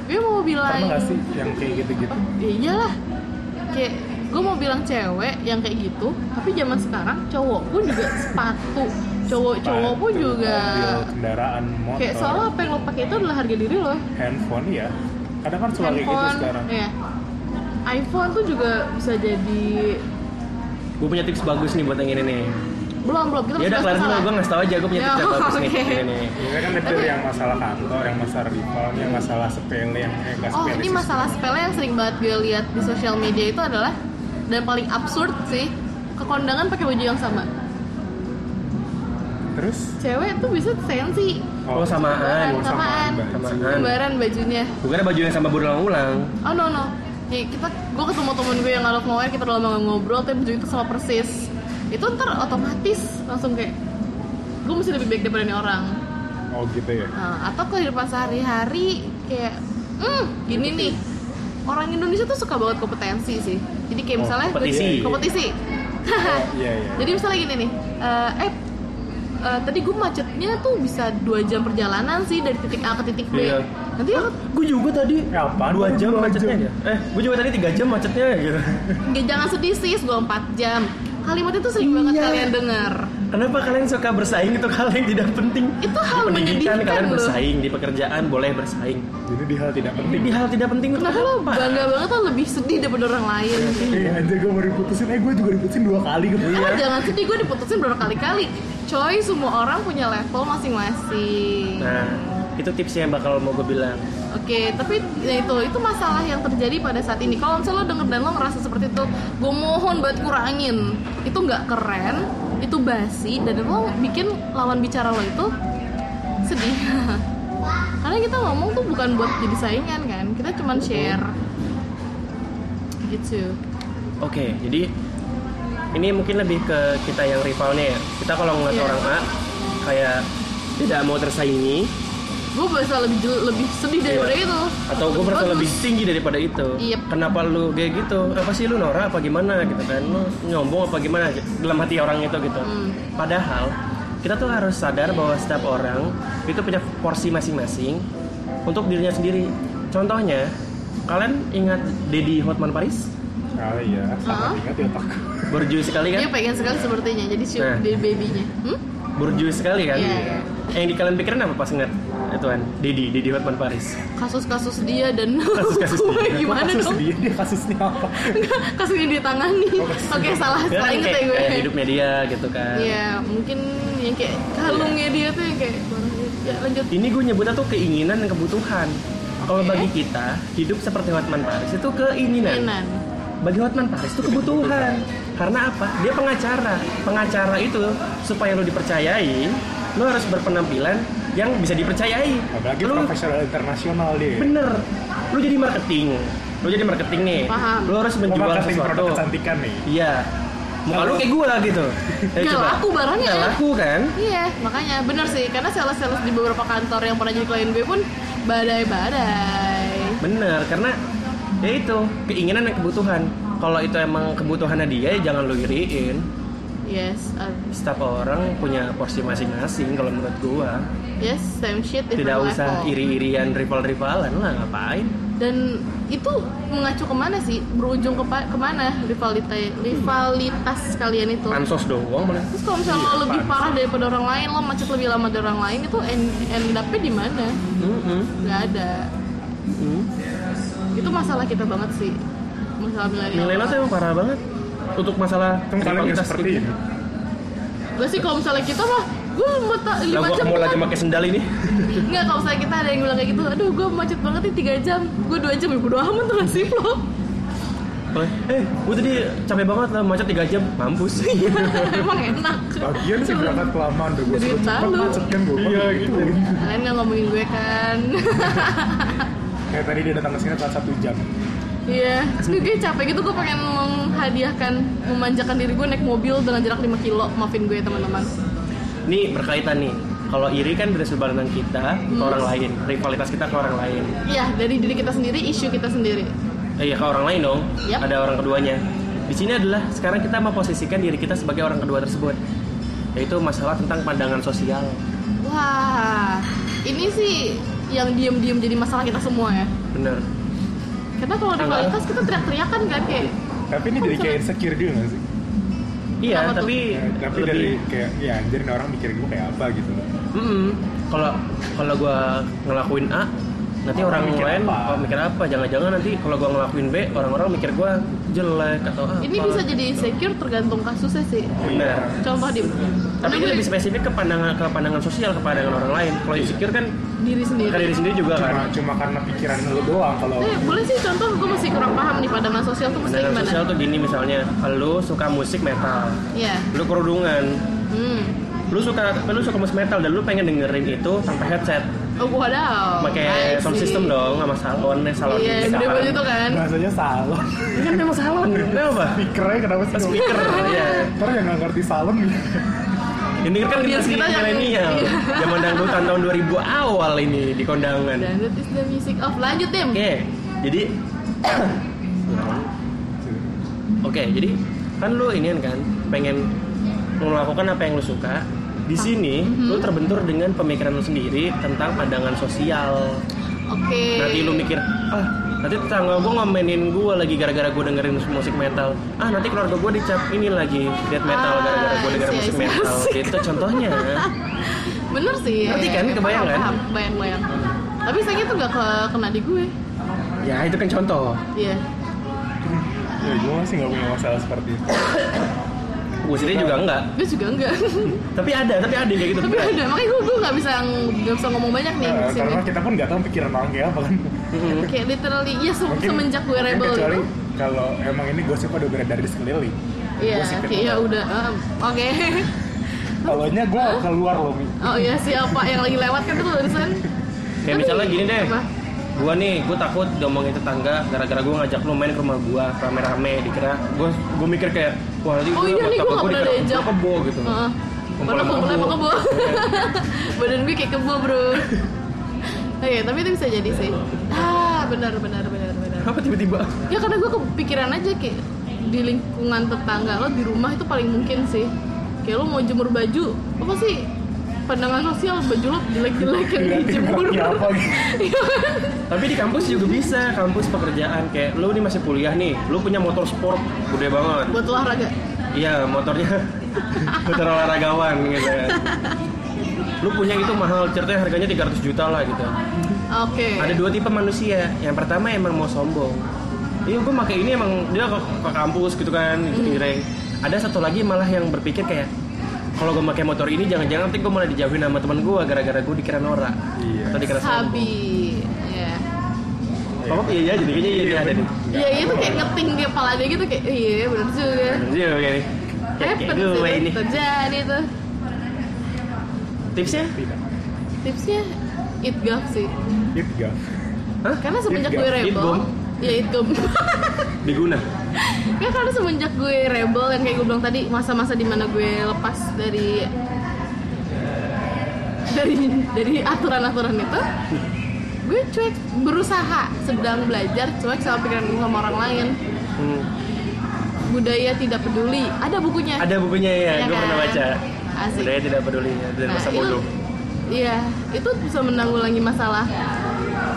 gue mau bilang. pernah nggak sih yang kayak gitu-gitu Ya iyalah. Kayak gue mau bilang cewek yang kayak gitu, tapi zaman sekarang cowok pun juga sepatu, cowok-cowok pun juga mobil, kendaraan motor kayak soalnya apa yang lo pakai itu adalah harga diri lo. handphone ya kadang kan suka kayak gitu sekarang ya. iPhone tuh juga bisa jadi Gue punya tips bagus nih buat yang ini nih. Belum belum kita Ya udah kelar dulu, gue ngasih tau aja gue punya tips yang Ya, bagus nih. oke. Ini ini kan itu yang masalah kantor yang masalah rival yang masalah sepele yang eh, Oh sepele ini masalah sepele yang sering banget gue lihat di sosial media itu adalah dan paling absurd sih ke kondangan pakai baju yang sama. terus Cewek tuh bisa sensi Oh, samaan. oh, Samaan. baju. Samaan. kembaran bajunya. Gue kira baju yang sama berulang-ulang. Oh no no. Ya, kita gue ketemu temen gue yang of nowhere kita udah lama ngobrol tapi baju itu sama persis. Itu ntar otomatis langsung kayak gue mesti lebih baik daripada ini orang. oh gitu ya Nah, atau kehidupan sehari-hari kayak hmm gini nih orang Indonesia tuh suka banget kompetensi sih jadi kayak Oh, misalnya kompetisi. kompetisi oh, iya iya jadi misalnya gini nih eh eh eh, tadi gue macetnya tuh bisa dua jam perjalanan sih dari titik A ke titik B Iya. nanti ya Gue juga tadi. Apaan? Dua jam macetnya jam. ya? Eh, gue juga tadi tiga jam macetnya gitu. nggak jangan sedih sih gue 4 jam kalimat itu sering banget Iya. kalian dengar Kenapa kalian suka bersaing? Itu hal yang tidak penting? Itu hal di pendidikan kalian loh. bersaing, di pekerjaan boleh bersaing. jadi di hal tidak penting. Di hal tidak penting kenapa lo bangga banget lo lebih sedih daripada orang lain? Eh anjir gue mau diputusin. Eh gue juga diputusin dua kali gitu. Ah, jangan sedih? Gue diputusin berkali-kali coy semua orang punya level masing-masing. Nah, itu tipsnya yang bakal mau gue bilang. Oke, tapi ya itu itu masalah yang terjadi pada saat ini. Kalau misalnya lo denger dan lo ngerasa seperti itu, gue mohon buat kurangin. Itu nggak keren, itu basi, dan lo bikin lawan bicara lo itu sedih. Karena kita ngomong tuh bukan buat jadi saingan kan, kita cuman share. Gitu. Oke, jadi ini mungkin lebih ke kita yang rivalnya ya. Kita kalau ngeliat Iya. orang A kayak tidak mau tersaingi Gue bisa lebih lebih sedih daripada Iya. itu. atau gue merasa Bagus. lebih tinggi daripada itu. Yep. Kenapa lu kayak gitu? Apa sih lu Nora apa gimana gitu kan? Lu nyombong apa gimana dalam hati orang itu gitu. Hmm. Padahal kita tuh harus sadar bahwa setiap orang itu punya porsi masing-masing untuk dirinya sendiri. Contohnya, kalian ingat Dedi Hotman Paris? ah iya sangat ingat ya otak Berjuis sekali kan? Dia pengen sekali sepertinya, jadi shoot Nah. babynya. Hmm? Berjuis sekali kan? Iya, iya. Yang di kalian pikirin apa pas ngeliat Ituan, Didi, Didi Hotman Paris. kasus-kasus dia dan Kasus-kasus gue dia. gimana kasus dong dia dia kasusnya apa kasus yang ditangani Oh, oke salah Dia salah kan inget ya kayak, gue kayak hidupnya dia gitu kan. Iya, mungkin yang kayak kalungnya dia tuh yang kayak ya lanjut Ini gue nyebutnya tuh keinginan dan kebutuhan. Kalau Oke. bagi kita, hidup seperti Hotman Paris itu keinginan. mainan Bagi Hotman Paris itu kebutuhan. Karena apa? Dia pengacara. Pengacara itu supaya lo dipercayai, lo harus berpenampilan yang bisa dipercayai. apalagi Lo- profesional internasional dia Bener. Lu jadi marketing. Lu jadi marketing nih. Paham. Lu harus menjual marketing sesuatu. produk kecantikan nih Iya. Muka lu kayak gua gitu. Eh, Nggak coba. laku barangnya. Nggak laku kan? iya makanya bener sih karena sales-sales di beberapa kantor yang pernah jadi klien gue pun badai-badai Bener, karena ya itu keinginan dan kebutuhan. Kalau itu emang kebutuhannya dia, ya jangan lu iriin. yes uh, Setiap orang punya porsi masing-masing kalau menurut gua. Yes same shit Tidak usah level. iri-irian rival-rivalan lah ngapain. dan itu mengacu ke mana sih berujung ke ke mana rivalitas rivalitas kalian itu Pansos doang boleh. terus kalau misalnya lo lebih Pansos. parah daripada orang lain lo macet lebih lama dari orang lain itu end, end up-nya di mana nggak ada Mm. itu masalah kita banget sih masalah milenial Milenial tuh emang parah banget untuk masalah rivalitas seperti gitu. ini gue sih kalau misalnya kita mah gue mau tak Lah lima gua jam mau lagi pakai sendal ini. nggak kalau misalnya kita ada yang bilang kayak gitu aduh gue macet banget nih tiga jam. Gue dua jam ya bodo amat tuh nasib lo Eh, gue tadi capek banget lah macet 3 jam, mampus. emang enak. Bagian sih berangkat kelamaan udah gue cepet macet kan gue Iya, gitu. kalian nggak ngomongin gue kan? Kayak tadi dia datang ke sini telat satu jam. Iya, terus gue capek gitu gue pengen menghadiahkan, memanjakan diri gue naik mobil dengan jarak 5 kilo, maafin gue teman-teman. Nih berkaitan nih. Kalau iri kan dari pandang kita ke Hmm. orang lain, rivalitas kita ke orang lain. Iya, dari diri kita sendiri, isu kita sendiri. Eh, iya ke orang lain dong. Yap. Ada orang keduanya. Di sini adalah sekarang kita memposisikan diri kita sebagai orang kedua tersebut. Yaitu masalah tentang pandangan sosial. Wah, ini sih yang diem-diem jadi masalah kita semua ya. Bener. Karena kalau rivalitas kita teriak-teriakan kan kayak tapi ini dari kayak insecure juga gak sih Iya, Kenapa tuh? tapi Ya, tapi dari kayak ya anjir nih orang mikir gue kayak apa gitu kalau kalau gue ngelakuin A nanti Orang orang, mikir lain apa? oh, mikir apa jangan-jangan nanti kalau gue ngelakuin B orang-orang mikir gue jelek atau apa ini bisa jadi insecure tergantung kasusnya sih. benar Contoh dim. tapi ini lebih spesifik ke pandangan ke pandangan sosial ke pandangan orang lain kalau insecure kan diri sendiri. ke diri sendiri juga cuma kan cuma karena pikiran lu doang kalau Eh, boleh sih contoh gue masih kurang paham nih pandangan sosial tuh mesti pandangan gimana? sosial tuh gini misalnya lu suka musik metal Iya. lu kerudungan Hmm. lu suka lu suka musik metal dan lu pengen dengerin itu tanpa headset Oh, wadaw. pakai sound see. system dong sama salon salon Iya, gede banget itu kan. bahasanya salon Ini kan memang salon kenapa speakernya kenapa sih speaker ya Ntar yang nggak ngerti salon Ini kan kita yang- milenial. iya. Zaman dangdutan tahun 2000 awal ini di kondangan. Dan that is the music of lanjut tim. Oke, jadi Oke, jadi kan lu ini kan pengen melakukan apa yang lu suka. Di sini Mhm. lu terbentur dengan pemikiran lu sendiri tentang pandangan sosial. Oke. Nanti lu mikir, ah nanti tetangga gue ngomenin gue lagi gara-gara gue dengerin musik metal. Ah nanti keluarga gue dicap ini lagi death metal Ah, gara-gara gue dengerin I see, musik I see. metal. Itu contohnya. Bener sih. Ngerti kan? ya. Kebayang kan? Bayang bayang. Tapi sayangnya tuh gak ke, kena di gue. Ya itu kan contoh. Iya. ya gue masih nggak punya masalah seperti itu Gue sendiri juga enggak. Gue juga enggak. Tapi ada, tapi ada yang kayak gitu. Tapi ada. Makanya gue gue nggak bisa nggak bisa ngomong banyak nih Nah, sini. karena kita pun nggak tahu pikiran orang kayak apa kan. Kayak literally ya se- Mungkin- semenjak gue rebel kecuali itu. kalau emang ini gosip udah beredar di sekeliling Iya, itu. ya udah. um, Oke. kalau nya gue keluar loh Mi. Oh iya siapa yang lagi lewat kan itu tulisan. Kayak misalnya gini deh. Apa? Gua nih, gue takut diomongin tetangga gara-gara gue ngajak lu main ke rumah gua rame-rame dikira gue gue mikir kayak wah nanti Oh iya nih gue pernah diajak. kebo gitu. Heeh. Kumpul Padahal sama kumpulnya kebo. sama kebo. Badan gue kayak kebo bro. Oke, tapi itu bisa jadi sih. Ah, benar benar benar benar. Apa tiba-tiba? Ya karena gue kepikiran aja kayak di lingkungan tetangga lo di rumah itu paling mungkin sih. Kayak lo mau jemur baju, apa sih pandangan sosial baju lo jelek-jelek yang Liatin dijemur. gitu Iya? Tapi di kampus juga bisa, kampus pekerjaan kayak lu nih masih kuliah nih, lu punya motor sport gede banget. Buat olahraga. Iya, motornya motor olahragawan gitu ya. lu punya itu mahal ceritanya harganya 300 juta lah gitu oke ada dua tipe manusia yang pertama emang mau sombong iya gue pakai ini emang dia ke, ke kampus gitu kan gitu Hmm. direng ada satu lagi malah yang berpikir kayak kalau gue pakai motor ini jangan-jangan nanti gue malah dijauhin sama teman gue gara-gara gue dikira norak Iya. atau dikira sabi ya Papa iya iya jadi kayaknya iya, Iya, ada nih Iya itu kayak ngeting di kepala dia gitu kayak iya bener juga. Bener juga kayak nih kayak, Happen gue ini terjadi tuh. tipsnya. Tipsnya eat gaf sih. It gak. Hah? Karena semenjak gue rebel, gum. ya eat gum. diguna ya karena semenjak gue rebel yang kayak gue bilang tadi masa-masa di mana gue lepas dari dari dari aturan-aturan itu gue cuek berusaha sedang belajar cuek sama pikiran gue sama orang lain. Hmm. budaya tidak peduli. Ada bukunya. Ada bukunya ya, Iya gue kan? pernah baca. Asik. budaya tidak peduli ya, dari masa itu, bodoh. iya itu bisa menanggulangi masalah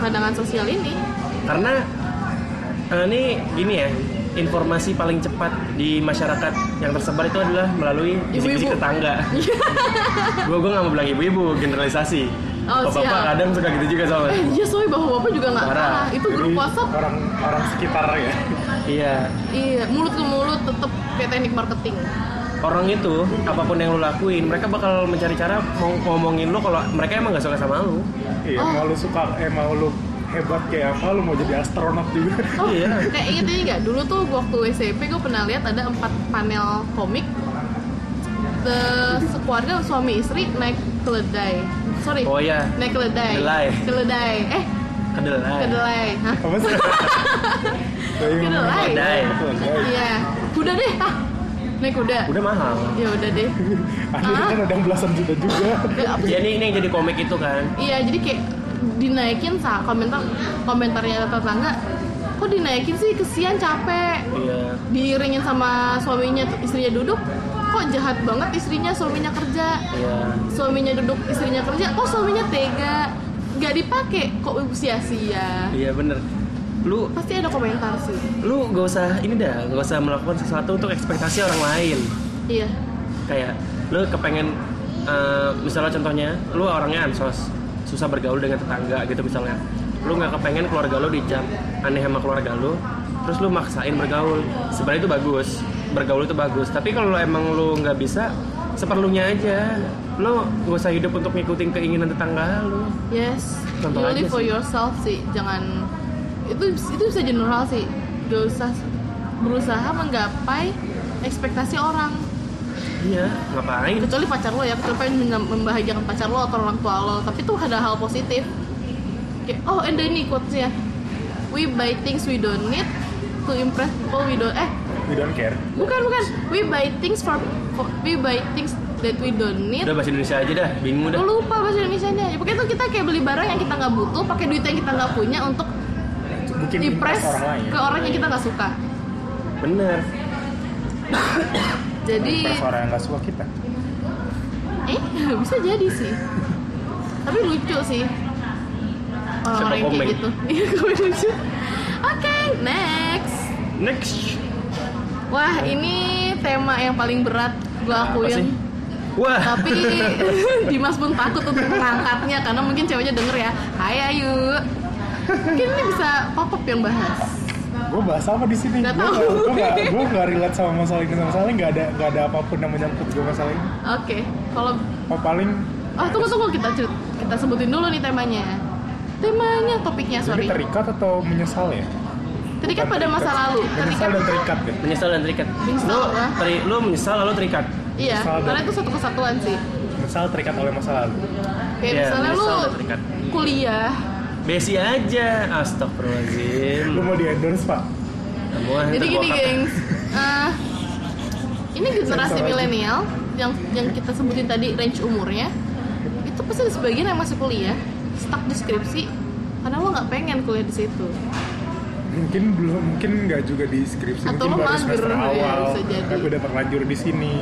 pandangan sosial ini. Karena eh, ini gini ya informasi paling cepat di masyarakat yang tersebar itu adalah melalui bisik-bisik Ibu-ibu. tetangga. gue gue nggak mau bilang ibu-ibu generalisasi. Oh, Bapak siap. kadang suka gitu juga soalnya. eh iya soalnya bapak bapak juga nggak Parah. kalah itu grup Jadi, WhatsApp orang orang sekitar ya. Iya. iya mulut ke mulut tetep kayak teknik marketing Orang itu apa pun yang lu lakuin, mereka bakal mencari cara mau ngomongin lu kalau mereka emang gak suka sama lu. Iya, Oh. mau lu suka eh mau lu hebat kayak apa lu mau jadi astronot juga. Oh, Iya. kayak inget ini nggak? Dulu tuh waktu SMP gue pernah lihat ada empat panel komik. The sekeluarga suami istri naik keledai. Sorry. Oh iya, Naik keledai. Kedelai. Keledai. Eh, kedelai. kedelai. Hah? Apa sih? Kedelai. Kedelai. Iya. Kuda deh. Ah. Naik kuda. Udah mahal. Ya udah deh. Akhirnya kan ada yang belasan juta juga. Ya ini, ini yang jadi komik itu kan. Iya, jadi kayak dinaikin sa komentar komentarnya tetangga. Kok dinaikin sih? Kesian capek. Iya. diiringin sama suaminya istrinya duduk kok jahat banget istrinya suaminya kerja Iya. suaminya duduk istrinya kerja kok suaminya tega nggak dipakai kok sia-sia Iya bener. Lu pasti ada komentar sih lu gak usah ini dah, gak usah melakukan sesuatu untuk ekspektasi orang lain. iya kayak lu kepengen eh, misalnya contohnya lu orangnya ansos susah bergaul dengan tetangga gitu misalnya. Lu nggak kepengen keluarga lu dicap aneh sama keluarga lu terus lu maksain bergaul. Sebenarnya itu bagus bergaul itu bagus. Tapi kalau lu emang lu nggak bisa seperlunya aja. Lu gak usah hidup untuk ngikutin keinginan tetangga lu. Yes Contoh you live for sih. yourself sih jangan itu itu bisa general sih. Gak usah berusaha menggapai ekspektasi orang iya ngapain? Kecuali pacar lo ya kecuali pengen mem- membahagiakan pacar lo atau orang tua lo. Tapi itu ada hal positif. Kayak oh ada ini quotesnya. We buy things we don't need to impress people we don't eh. We don't care. bukan bukan. We buy things for, for we buy things that we don't need. Udah bahasa Indonesia aja dah. Bingung dah Gue lupa bahasa Indonesia nya. Ya, pokoknya itu kita kayak beli barang yang kita nggak butuh pakai duit yang kita nggak punya untuk Bikin impress orang lain. ke orang yang kita nggak suka. Bener jadi orang yang gak suka kita. eh bisa jadi sih. Tapi lucu sih. Orang-orang kayak gitu. Iya komen lucu. Oke next. Next. Wah ini tema yang paling berat gue akuin. wah. Tapi Dimas pun takut untuk mengangkatnya karena mungkin ceweknya denger ya. Hai Ayu. Mungkin ini bisa pop up yang bahas Gue bahas apa di sini? Gue tahu. gak, gue gak, gue gak relate sama masalah ini sama masalah ini gak ada, gak ada apa pun yang menyangkut gue masalah ini. oke kalau Oh paling oh tunggu tunggu kita kita sebutin dulu nih temanya temanya topiknya jadi sorry terikat atau menyesal ya? terikat pada masa lalu Menyesal dan terikat ya? menyesal dan terikat Menyesal, lu lah. teri, lu menyesal lalu terikat iya Menyesal karena dan- itu satu kesatuan sih Menyesal terikat oleh masa lalu. kayak Iya, misalnya lu terikat. kuliah Besi aja, astagfirullahaladzim Lu mau di endorse pak? Semua jadi gini gengs Eh, ini generasi milenial yang yang kita sebutin tadi range umurnya itu pasti sebagian yang masih kuliah stuck di skripsi karena lo nggak pengen kuliah di situ Mungkin belum, mungkin nggak juga di skripsi. Atau mungkin lu baru mager, semester ya, awal. bisa jadi. Tapi udah terlanjur di sini.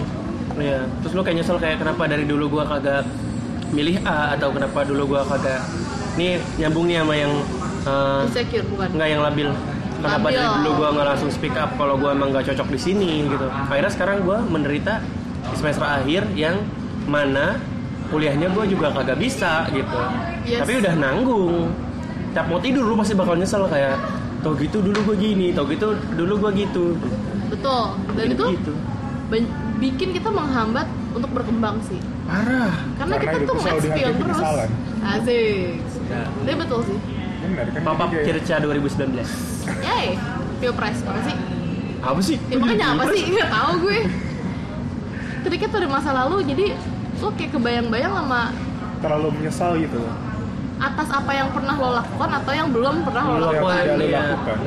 Iya, terus lu kayak nyesel kayak kenapa dari dulu gua kagak milih A atau kenapa dulu gua kagak nih nyambung nih sama yang eh, insecure bukan? nggak yang labil. Kenapa Labil. dari dulu gua nggak langsung speak up kalau gua emang nggak cocok di sini gitu. Akhirnya sekarang gua menderita di semester akhir yang mana kuliahnya gue juga kagak bisa gitu. Yes. tapi udah nanggung. Tiap mau tidur lu pasti bakal nyesel kayak tau gitu dulu gue gini tau gitu dulu gue gitu. Betul. Dan itu gitu. bikin kita menghambat untuk berkembang sih. Parah. Karena, Karena kita tuh dihadapi terus. Asik Ya. tapi betul sih. Benar kan Papa Kirca 2019 yay. Pilpres apa sih? Apa sih? Ya, makanya apa sih? Nggak tahu gue. Ketika tuh ada masa lalu jadi lo kayak kebayang-bayang sama terlalu menyesal gitu. atas apa yang pernah lo lakukan atau yang belum pernah lo Belum lakukan. tidak lo iya. lakukan.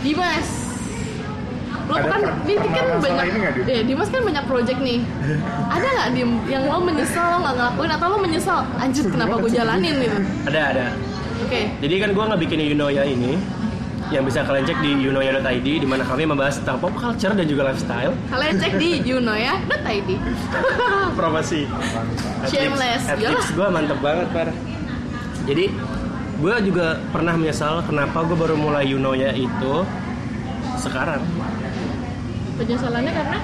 Dimas lo Ada kan pernah kan banyak ini Dim? ya Dimas kan banyak project nih. Ada nggak dim yang lo menyesal lo nggak ngelakuin atau lo menyesal anjir kenapa gue jalanin gitu? Ada ada. Oke. Jadi kan gue nggak bikin Yunoya ini yang bisa kalian cek di yunoya.id di mana kami membahas tentang pop culture dan juga lifestyle. Kalian cek di yunoya.id promosi. Shameless, ya. Adlibs gue mantep banget par. Jadi gue juga pernah menyesal kenapa gue baru mulai Yunoya itu sekarang penyesalannya karena?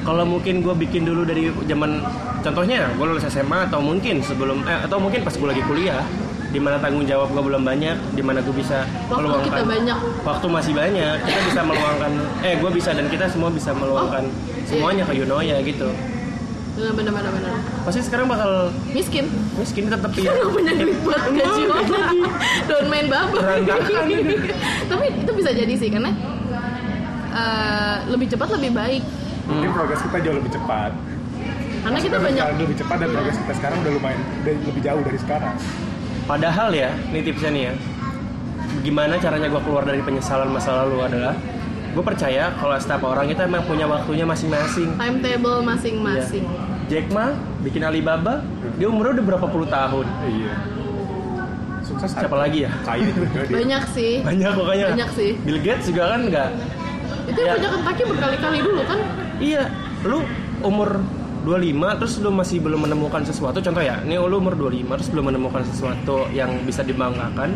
Kalau mungkin gue bikin dulu dari zaman contohnya gue lulus SMA atau mungkin sebelum eh, atau mungkin pas gue lagi kuliah di mana tanggung jawab gue belum banyak di mana gue bisa Waktu meluangkan kita banyak. waktu masih banyak kita bisa meluangkan eh gue bisa dan kita semua bisa meluangkan Oh, semuanya ke Yunoya gitu. Benar benar benar benar. Pasti sekarang bakal miskin. miskin tetap ya. Gak punya duit buat gaji orang. Don't main babak. Tapi itu bisa jadi sih Karena eh, Lebih cepat lebih baik mungkin progres kita jauh lebih cepat Karena kita banyak lebih cepat dan progres kita sekarang udah lumayan udah lebih jauh dari sekarang Padahal ya, ini tipsnya nih ya. Gimana caranya gue keluar dari penyesalan masa lalu adalah gue percaya kalau setiap orang itu emang punya waktunya masing-masing. Timetable masing-masing Iya. Jack Ma bikin Alibaba, dia umurnya udah berapa puluh tahun. iya sukses Siapa lagi ya? kaya Banyak sih Banyak pokoknya. Banyak sih. Bill Gates juga kan nggak. Itu Ya. punya Kentucky berkali-kali dulu kan? Iya, lu umur 25 terus lu masih belum menemukan sesuatu. Contoh ya ini lu umur 25 terus belum menemukan sesuatu yang bisa dibanggakan.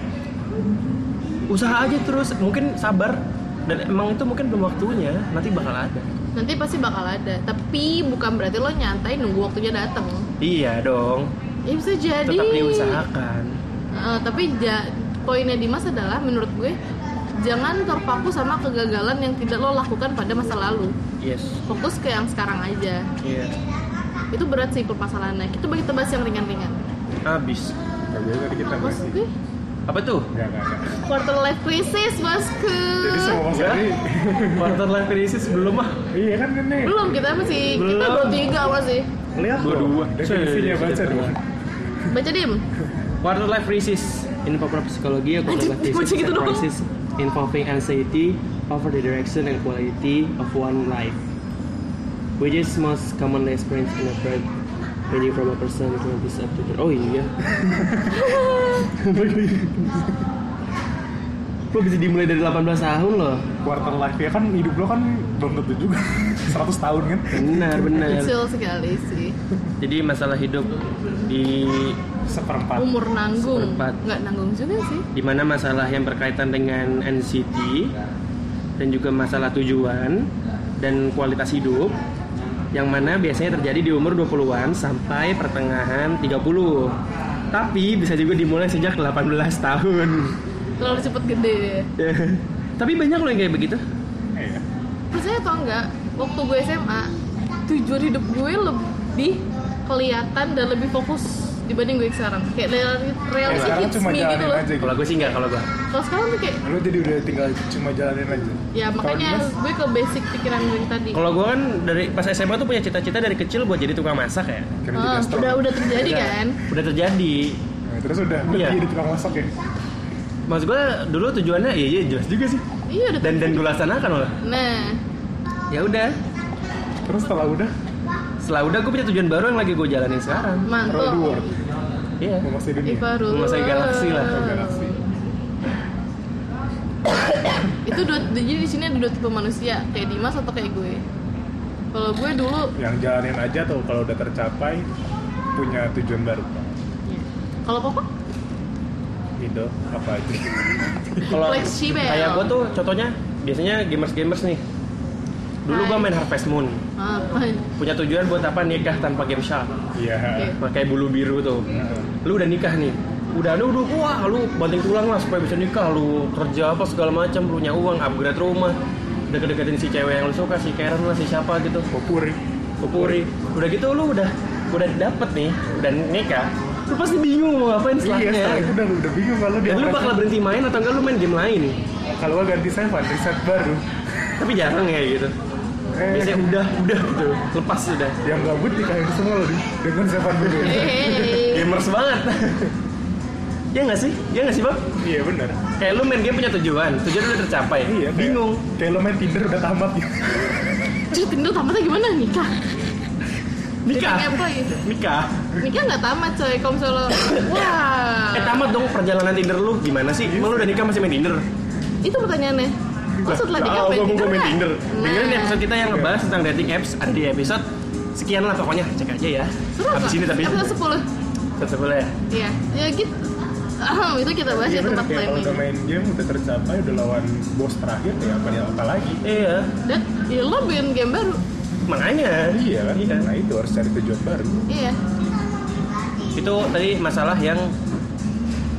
Usaha aja terus mungkin sabar. Dan emang itu mungkin belum waktunya nanti bakal ada. Nanti pasti bakal ada. Tapi bukan berarti lo nyantai nunggu waktunya datang iya dong. Ya bisa jadi. tetap diusahakan. Eh, Tapi ja- poinnya Dimas adalah menurut gue Jangan terpaku sama kegagalan yang tidak lo lakukan pada masa lalu. Yes. Fokus ke yang sekarang aja. Iya. Itu berat sih permasalahannya kita bagi bahas yang ringan-ringan. Habis. Kita apa tuh? Enggak, enggak, enggak. quarter life crisis bosku. Jadi semua ini quarter life crisis belum ah. Iya kan ini belum kita masih kita Belum. baru tiga masih Lihat Dua- dua. Definisinya baca dong. Baca dim. Quarter life crisis. In popular psychology, a quarter life crisis is gitu involving anxiety over the direction and quality of one life, which is most commonly experienced in a birth ranging from a person 20s up to the Oh iya. Lo bisa dimulai dari 18 tahun loh. Quarter life ya kan hidup lo kan belum tentu juga 100 tahun kan Benar, benar. kecil sekali sih Jadi masalah hidup di Seperempat. Umur nanggung. Seperempat. nggak nanggung juga sih. Di mana masalah yang berkaitan dengan NCT dan juga masalah tujuan dan kualitas hidup yang mana biasanya terjadi di umur 20-an sampai pertengahan 30 tapi bisa juga dimulai sejak 18 tahun. Terlalu cepet gede. Tapi banyak loh yang kayak begitu. Iya. Percaya atau enggak waktu gue SMA tujuan hidup gue lebih kelihatan dan lebih fokus dibanding gue sekarang. Kayak real- Ya, reality sekarang hits cuma me gitu jalanin loh. aja gitu. Kalau gue sih nggak kalau gue kalau sekarang tuh kayak Lo jadi udah tinggal cuma jalanin aja? Ya makanya gue ke basic pikiran gue tadi. Kalau gue kan dari pas SMA tuh punya cita-cita dari kecil buat jadi tukang masak ya. Ah, astro udah udah terjadi kan? Udah terjadi. Nah, Terus udah Iya. jadi tukang masak ya? Maksud gue dulu tujuannya iya iya jelas juga sih. Iya udah dan dan gue laksanakan loh nah. Ya udah. Terus setelah udah setelah udah gue punya tujuan baru yang lagi gue jalanin sekarang. World iya. Menguasai dunia. Menguasai galaksi lah. Galaksi. Itu dua jadi di sini ada dua tipe manusia kayak Dimas atau kayak gue. Kalau gue dulu Yang jalanin aja tuh kalau udah tercapai Punya tujuan baru. Kalau papa Itu apa aja. Kalau kayak gue tuh contohnya biasanya gamers gamers nih. Dulu gua Hai. main Harvest Moon. Apa? Punya tujuan buat apa nikah tanpa game shark. Iya. Oke. Pakai bulu biru tuh. Heeh. Lu udah nikah nih. Udah lu udah wah lu banting tulang lah supaya bisa nikah lu kerja apa segala macam lu punya uang upgrade rumah deket-deketin si cewek yang lu suka si Karen lah si siapa gitu Popuri. Popuri udah gitu lu udah udah dapet nih udah nikah lu pasti bingung mau ngapain Iya, setelahnya setelah itu udah udah bingung kalau dia dan lu bakal berhenti main atau enggak lu main game lain kalau gua ganti Seven, reset baru. tapi jarang ya gitu Eh, biasanya udah udah gitu. Lepas udah. Yang gabut nikahin semua loh di dengan Seven dulu. Gamers banget. Ya nggak sih? Ya nggak sih bang? Iya benar. kayak lu main game punya tujuan. Tujuan udah tercapai. Iya. kayak- bingung. Kayak lo main Tinder udah tamat. Gitu. Terus Tinder tamatnya gimana? Nikah? nikah? Lagi. nikah. Nikah nggak tamat coy, kalau misalnya lo, wah. eh tamat dong perjalanan Tinder lu. Gimana sih? Emang lu udah nikah masih main Tinder? Itu pertanyaannya Lo setelah nikah Oh, Tinder mau main? Tinder. Nah, Dengerin episode kita yang ngebahas tentang dating apps ada di episode sekian lah pokoknya cek aja ya. Seru Habis ini tapi Episode 10 tetap boleh ya. Iya, ya gitu Ah, itu kita bahas di benar. tempat Kayak kalau udah main game udah tercapai udah lawan bos terakhir ya apa apa lagi. Iya, Dan ya lo bikin game baru makanya. Iya kan. Iya. Nah itu harus cari tujuan baru. Iya, Itu tadi masalah yang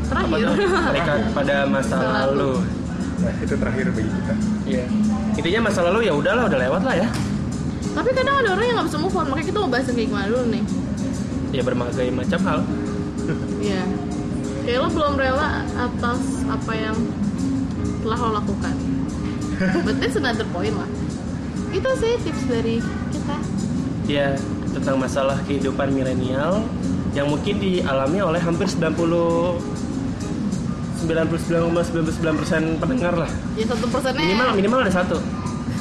apa terakhir? Mereka pada masa Masa lalu. Nah itu terakhir bagi kita. Iya. Intinya masa lalu ya udahlah udah lewat lah ya. Tapi kadang ada orang yang nggak bisa move on, makanya kita mau bahas yang kayak gimana dulu nih Ya berbagai macam hal. Iya Kayak lo belum rela atas apa yang telah lo lakukan But that's another point lah Itu sih tips dari kita Ya tentang masalah kehidupan milenial yang mungkin dialami oleh hampir 90 99,99% pendengar lah. Ya satu persennya. Minimal minimal ada satu.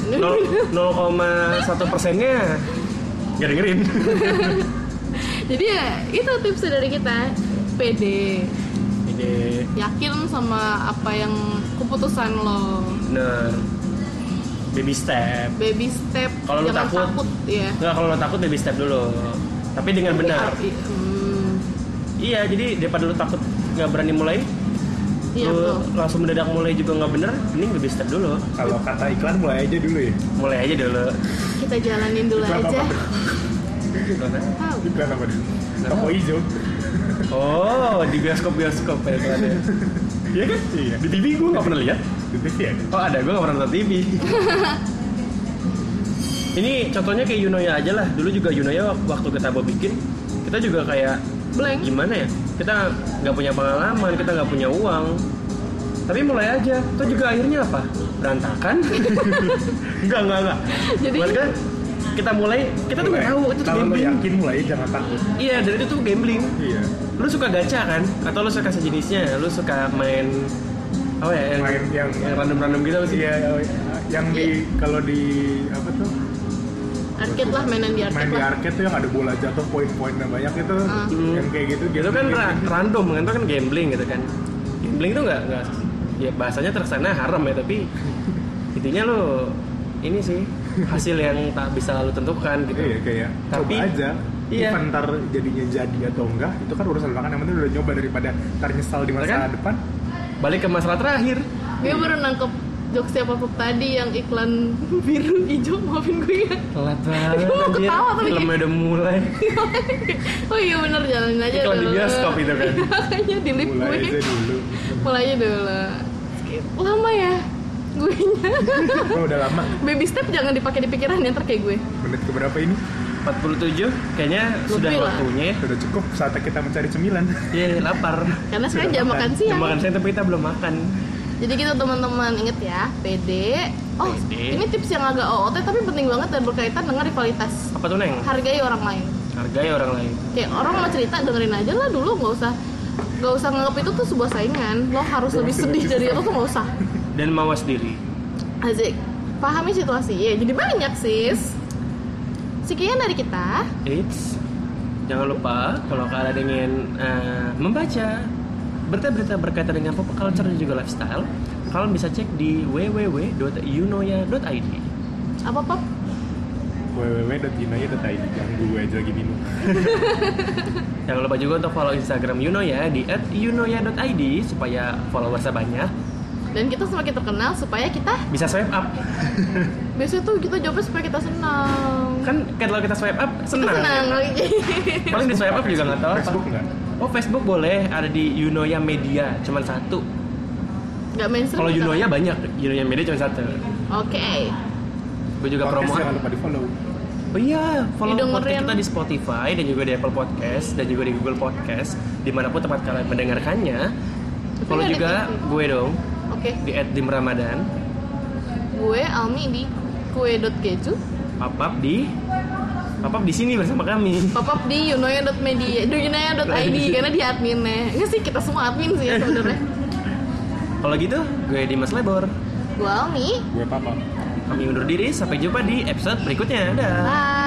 Nol- 0,1 persennya nggak dengerin Jadi ya itu tips dari kita. Pede. Ide Yakin sama apa yang keputusan lo. Bener. Baby step. Baby step Kalau lo takut, takut ya nggak kalau lo takut baby step dulu. Tapi dengan benar. Hmm, iya jadi daripada lo takut nggak berani mulai Iya lo betul langsung mendadak mulai juga nggak bener mending baby step dulu. Kalau kata iklan mulai aja dulu ya. mulai aja dulu. Kita jalanin dulu Iklan aja. apa? Iklan apa? Dulu? Toko hijau. oh di bioskop bioskop ya iya kan? Iya. di TV gue nggak pernah lihat. Di TV ya. Oh ada, gue gak pernah nonton TV Ini contohnya kayak Yunoya aja lah. Dulu juga Yunoya waktu kita mau bikin Kita juga kayak Blank. gimana ya Kita nggak punya pengalaman, kita nggak punya uang Tapi mulai aja Itu juga akhirnya apa? Berantakan Enggak, enggak, enggak Jadi- kan kita mulai, kita tuh nggak tahu itu tuh gambling yakin mulai jangan takut. Iya, dan itu tuh gambling Iya. Lu suka gacha kan? Atau lu suka sejenisnya? Lu suka main apa ya yang Main yang yang random-random gitu apa sih? Iya, yang di kalau di apa tuh Arcade lah mainan di arcade main di lah arcade tuh yang ada bola jatuh poin-poinnya banyak itu Ah. yang kayak gitu itu kan gitu. ra- random kan itu kan gambling gitu kan gambling itu nggak nggak ya bahasanya terkesannya haram ya tapi intinya lo ini sih hasil yang tak bisa lo tentukan gitu iya kayak Tapi- coba aja iya. Even ntar jadinya jadi atau enggak itu kan urusan belakangan yang penting udah nyoba daripada ntar nyesal di masa Kan? depan balik ke masalah terakhir gue baru nangkep jokes siapa pop tadi yang iklan biru hijau maafin gue ya. Telat banget Gue mau ketawa tapi- filmnya udah mulai. Oh iya bener jalanin aja Iklan di dulu. bioskop itu kan. makanya di mulai gue. aja dulu. Mulai aja dulu. Lama ya gue nya oh, udah lama. Baby step jangan dipakai di pikiran ya ntar kayak gue. Menit keberapa ini? 47 kayaknya sudah Lebih lah. waktunya ya. Sudah cukup saatnya kita mencari cemilan. Iya, lapar. Karena sekarang Sudah jam makan. makan siang. Jam makan siang tapi kita belum makan jadi gitu teman-teman. Inget ya PD oh PD. ini tips yang agak OOT tapi penting banget dan berkaitan dengan rivalitas. Apa tuh neng? Hargai orang lain. Hargai orang lain. Kayak orang mau cerita dengerin aja lah dulu. Nggak usah nggak usah nganggap itu tuh sebuah saingan. Lo harus lebih sedih dari itu tuh nggak usah. Dan mawas diri Azik pahami situasi. Ya jadi banyak sis. Sekian dari kita. Eits, jangan lupa kalau kalian ingin eh, membaca berita-berita berkaitan dengan pop culture dan juga lifestyle, kalian bisa cek di www.yunoya.id. apa pop www.ginoya.id yang gue aja lagi minum Jangan lupa juga untuk follow Instagram Yunoya di @yunoya.id supaya followersnya banyak, dan kita semakin terkenal supaya kita bisa swipe up. biasanya tuh kita jawabnya supaya kita senang Kan kalau kita swipe up kita senang. senang lagi Paling di swipe up juga nggak tahu apa. Facebook nggak Oh Facebook boleh, ada di Yunoya Media, cuman satu. nggak mainstream Kalau. Yunoya banyak, Yunoya Media cuma satu. oke Gue juga promo. jangan lupa di follow Oh iya, follow podcast kita di Spotify dan juga di Apple Podcast dan juga di Google Podcast di mana pun tempat kalian mendengarkannya. Tapi Follow juga TV. gue dong oke di @dimramadan, gue Almi di kue.keju papap di papap di sini bersama kami. pop up di yunoya.media di yunoya.id karena dia adminnya enggak sih kita semua admin sih ya sebenarnya Kalau gitu, gue Dimas Lebor. gue Almi gue papa Kami undur diri, sampai jumpa di episode berikutnya. Dah. bye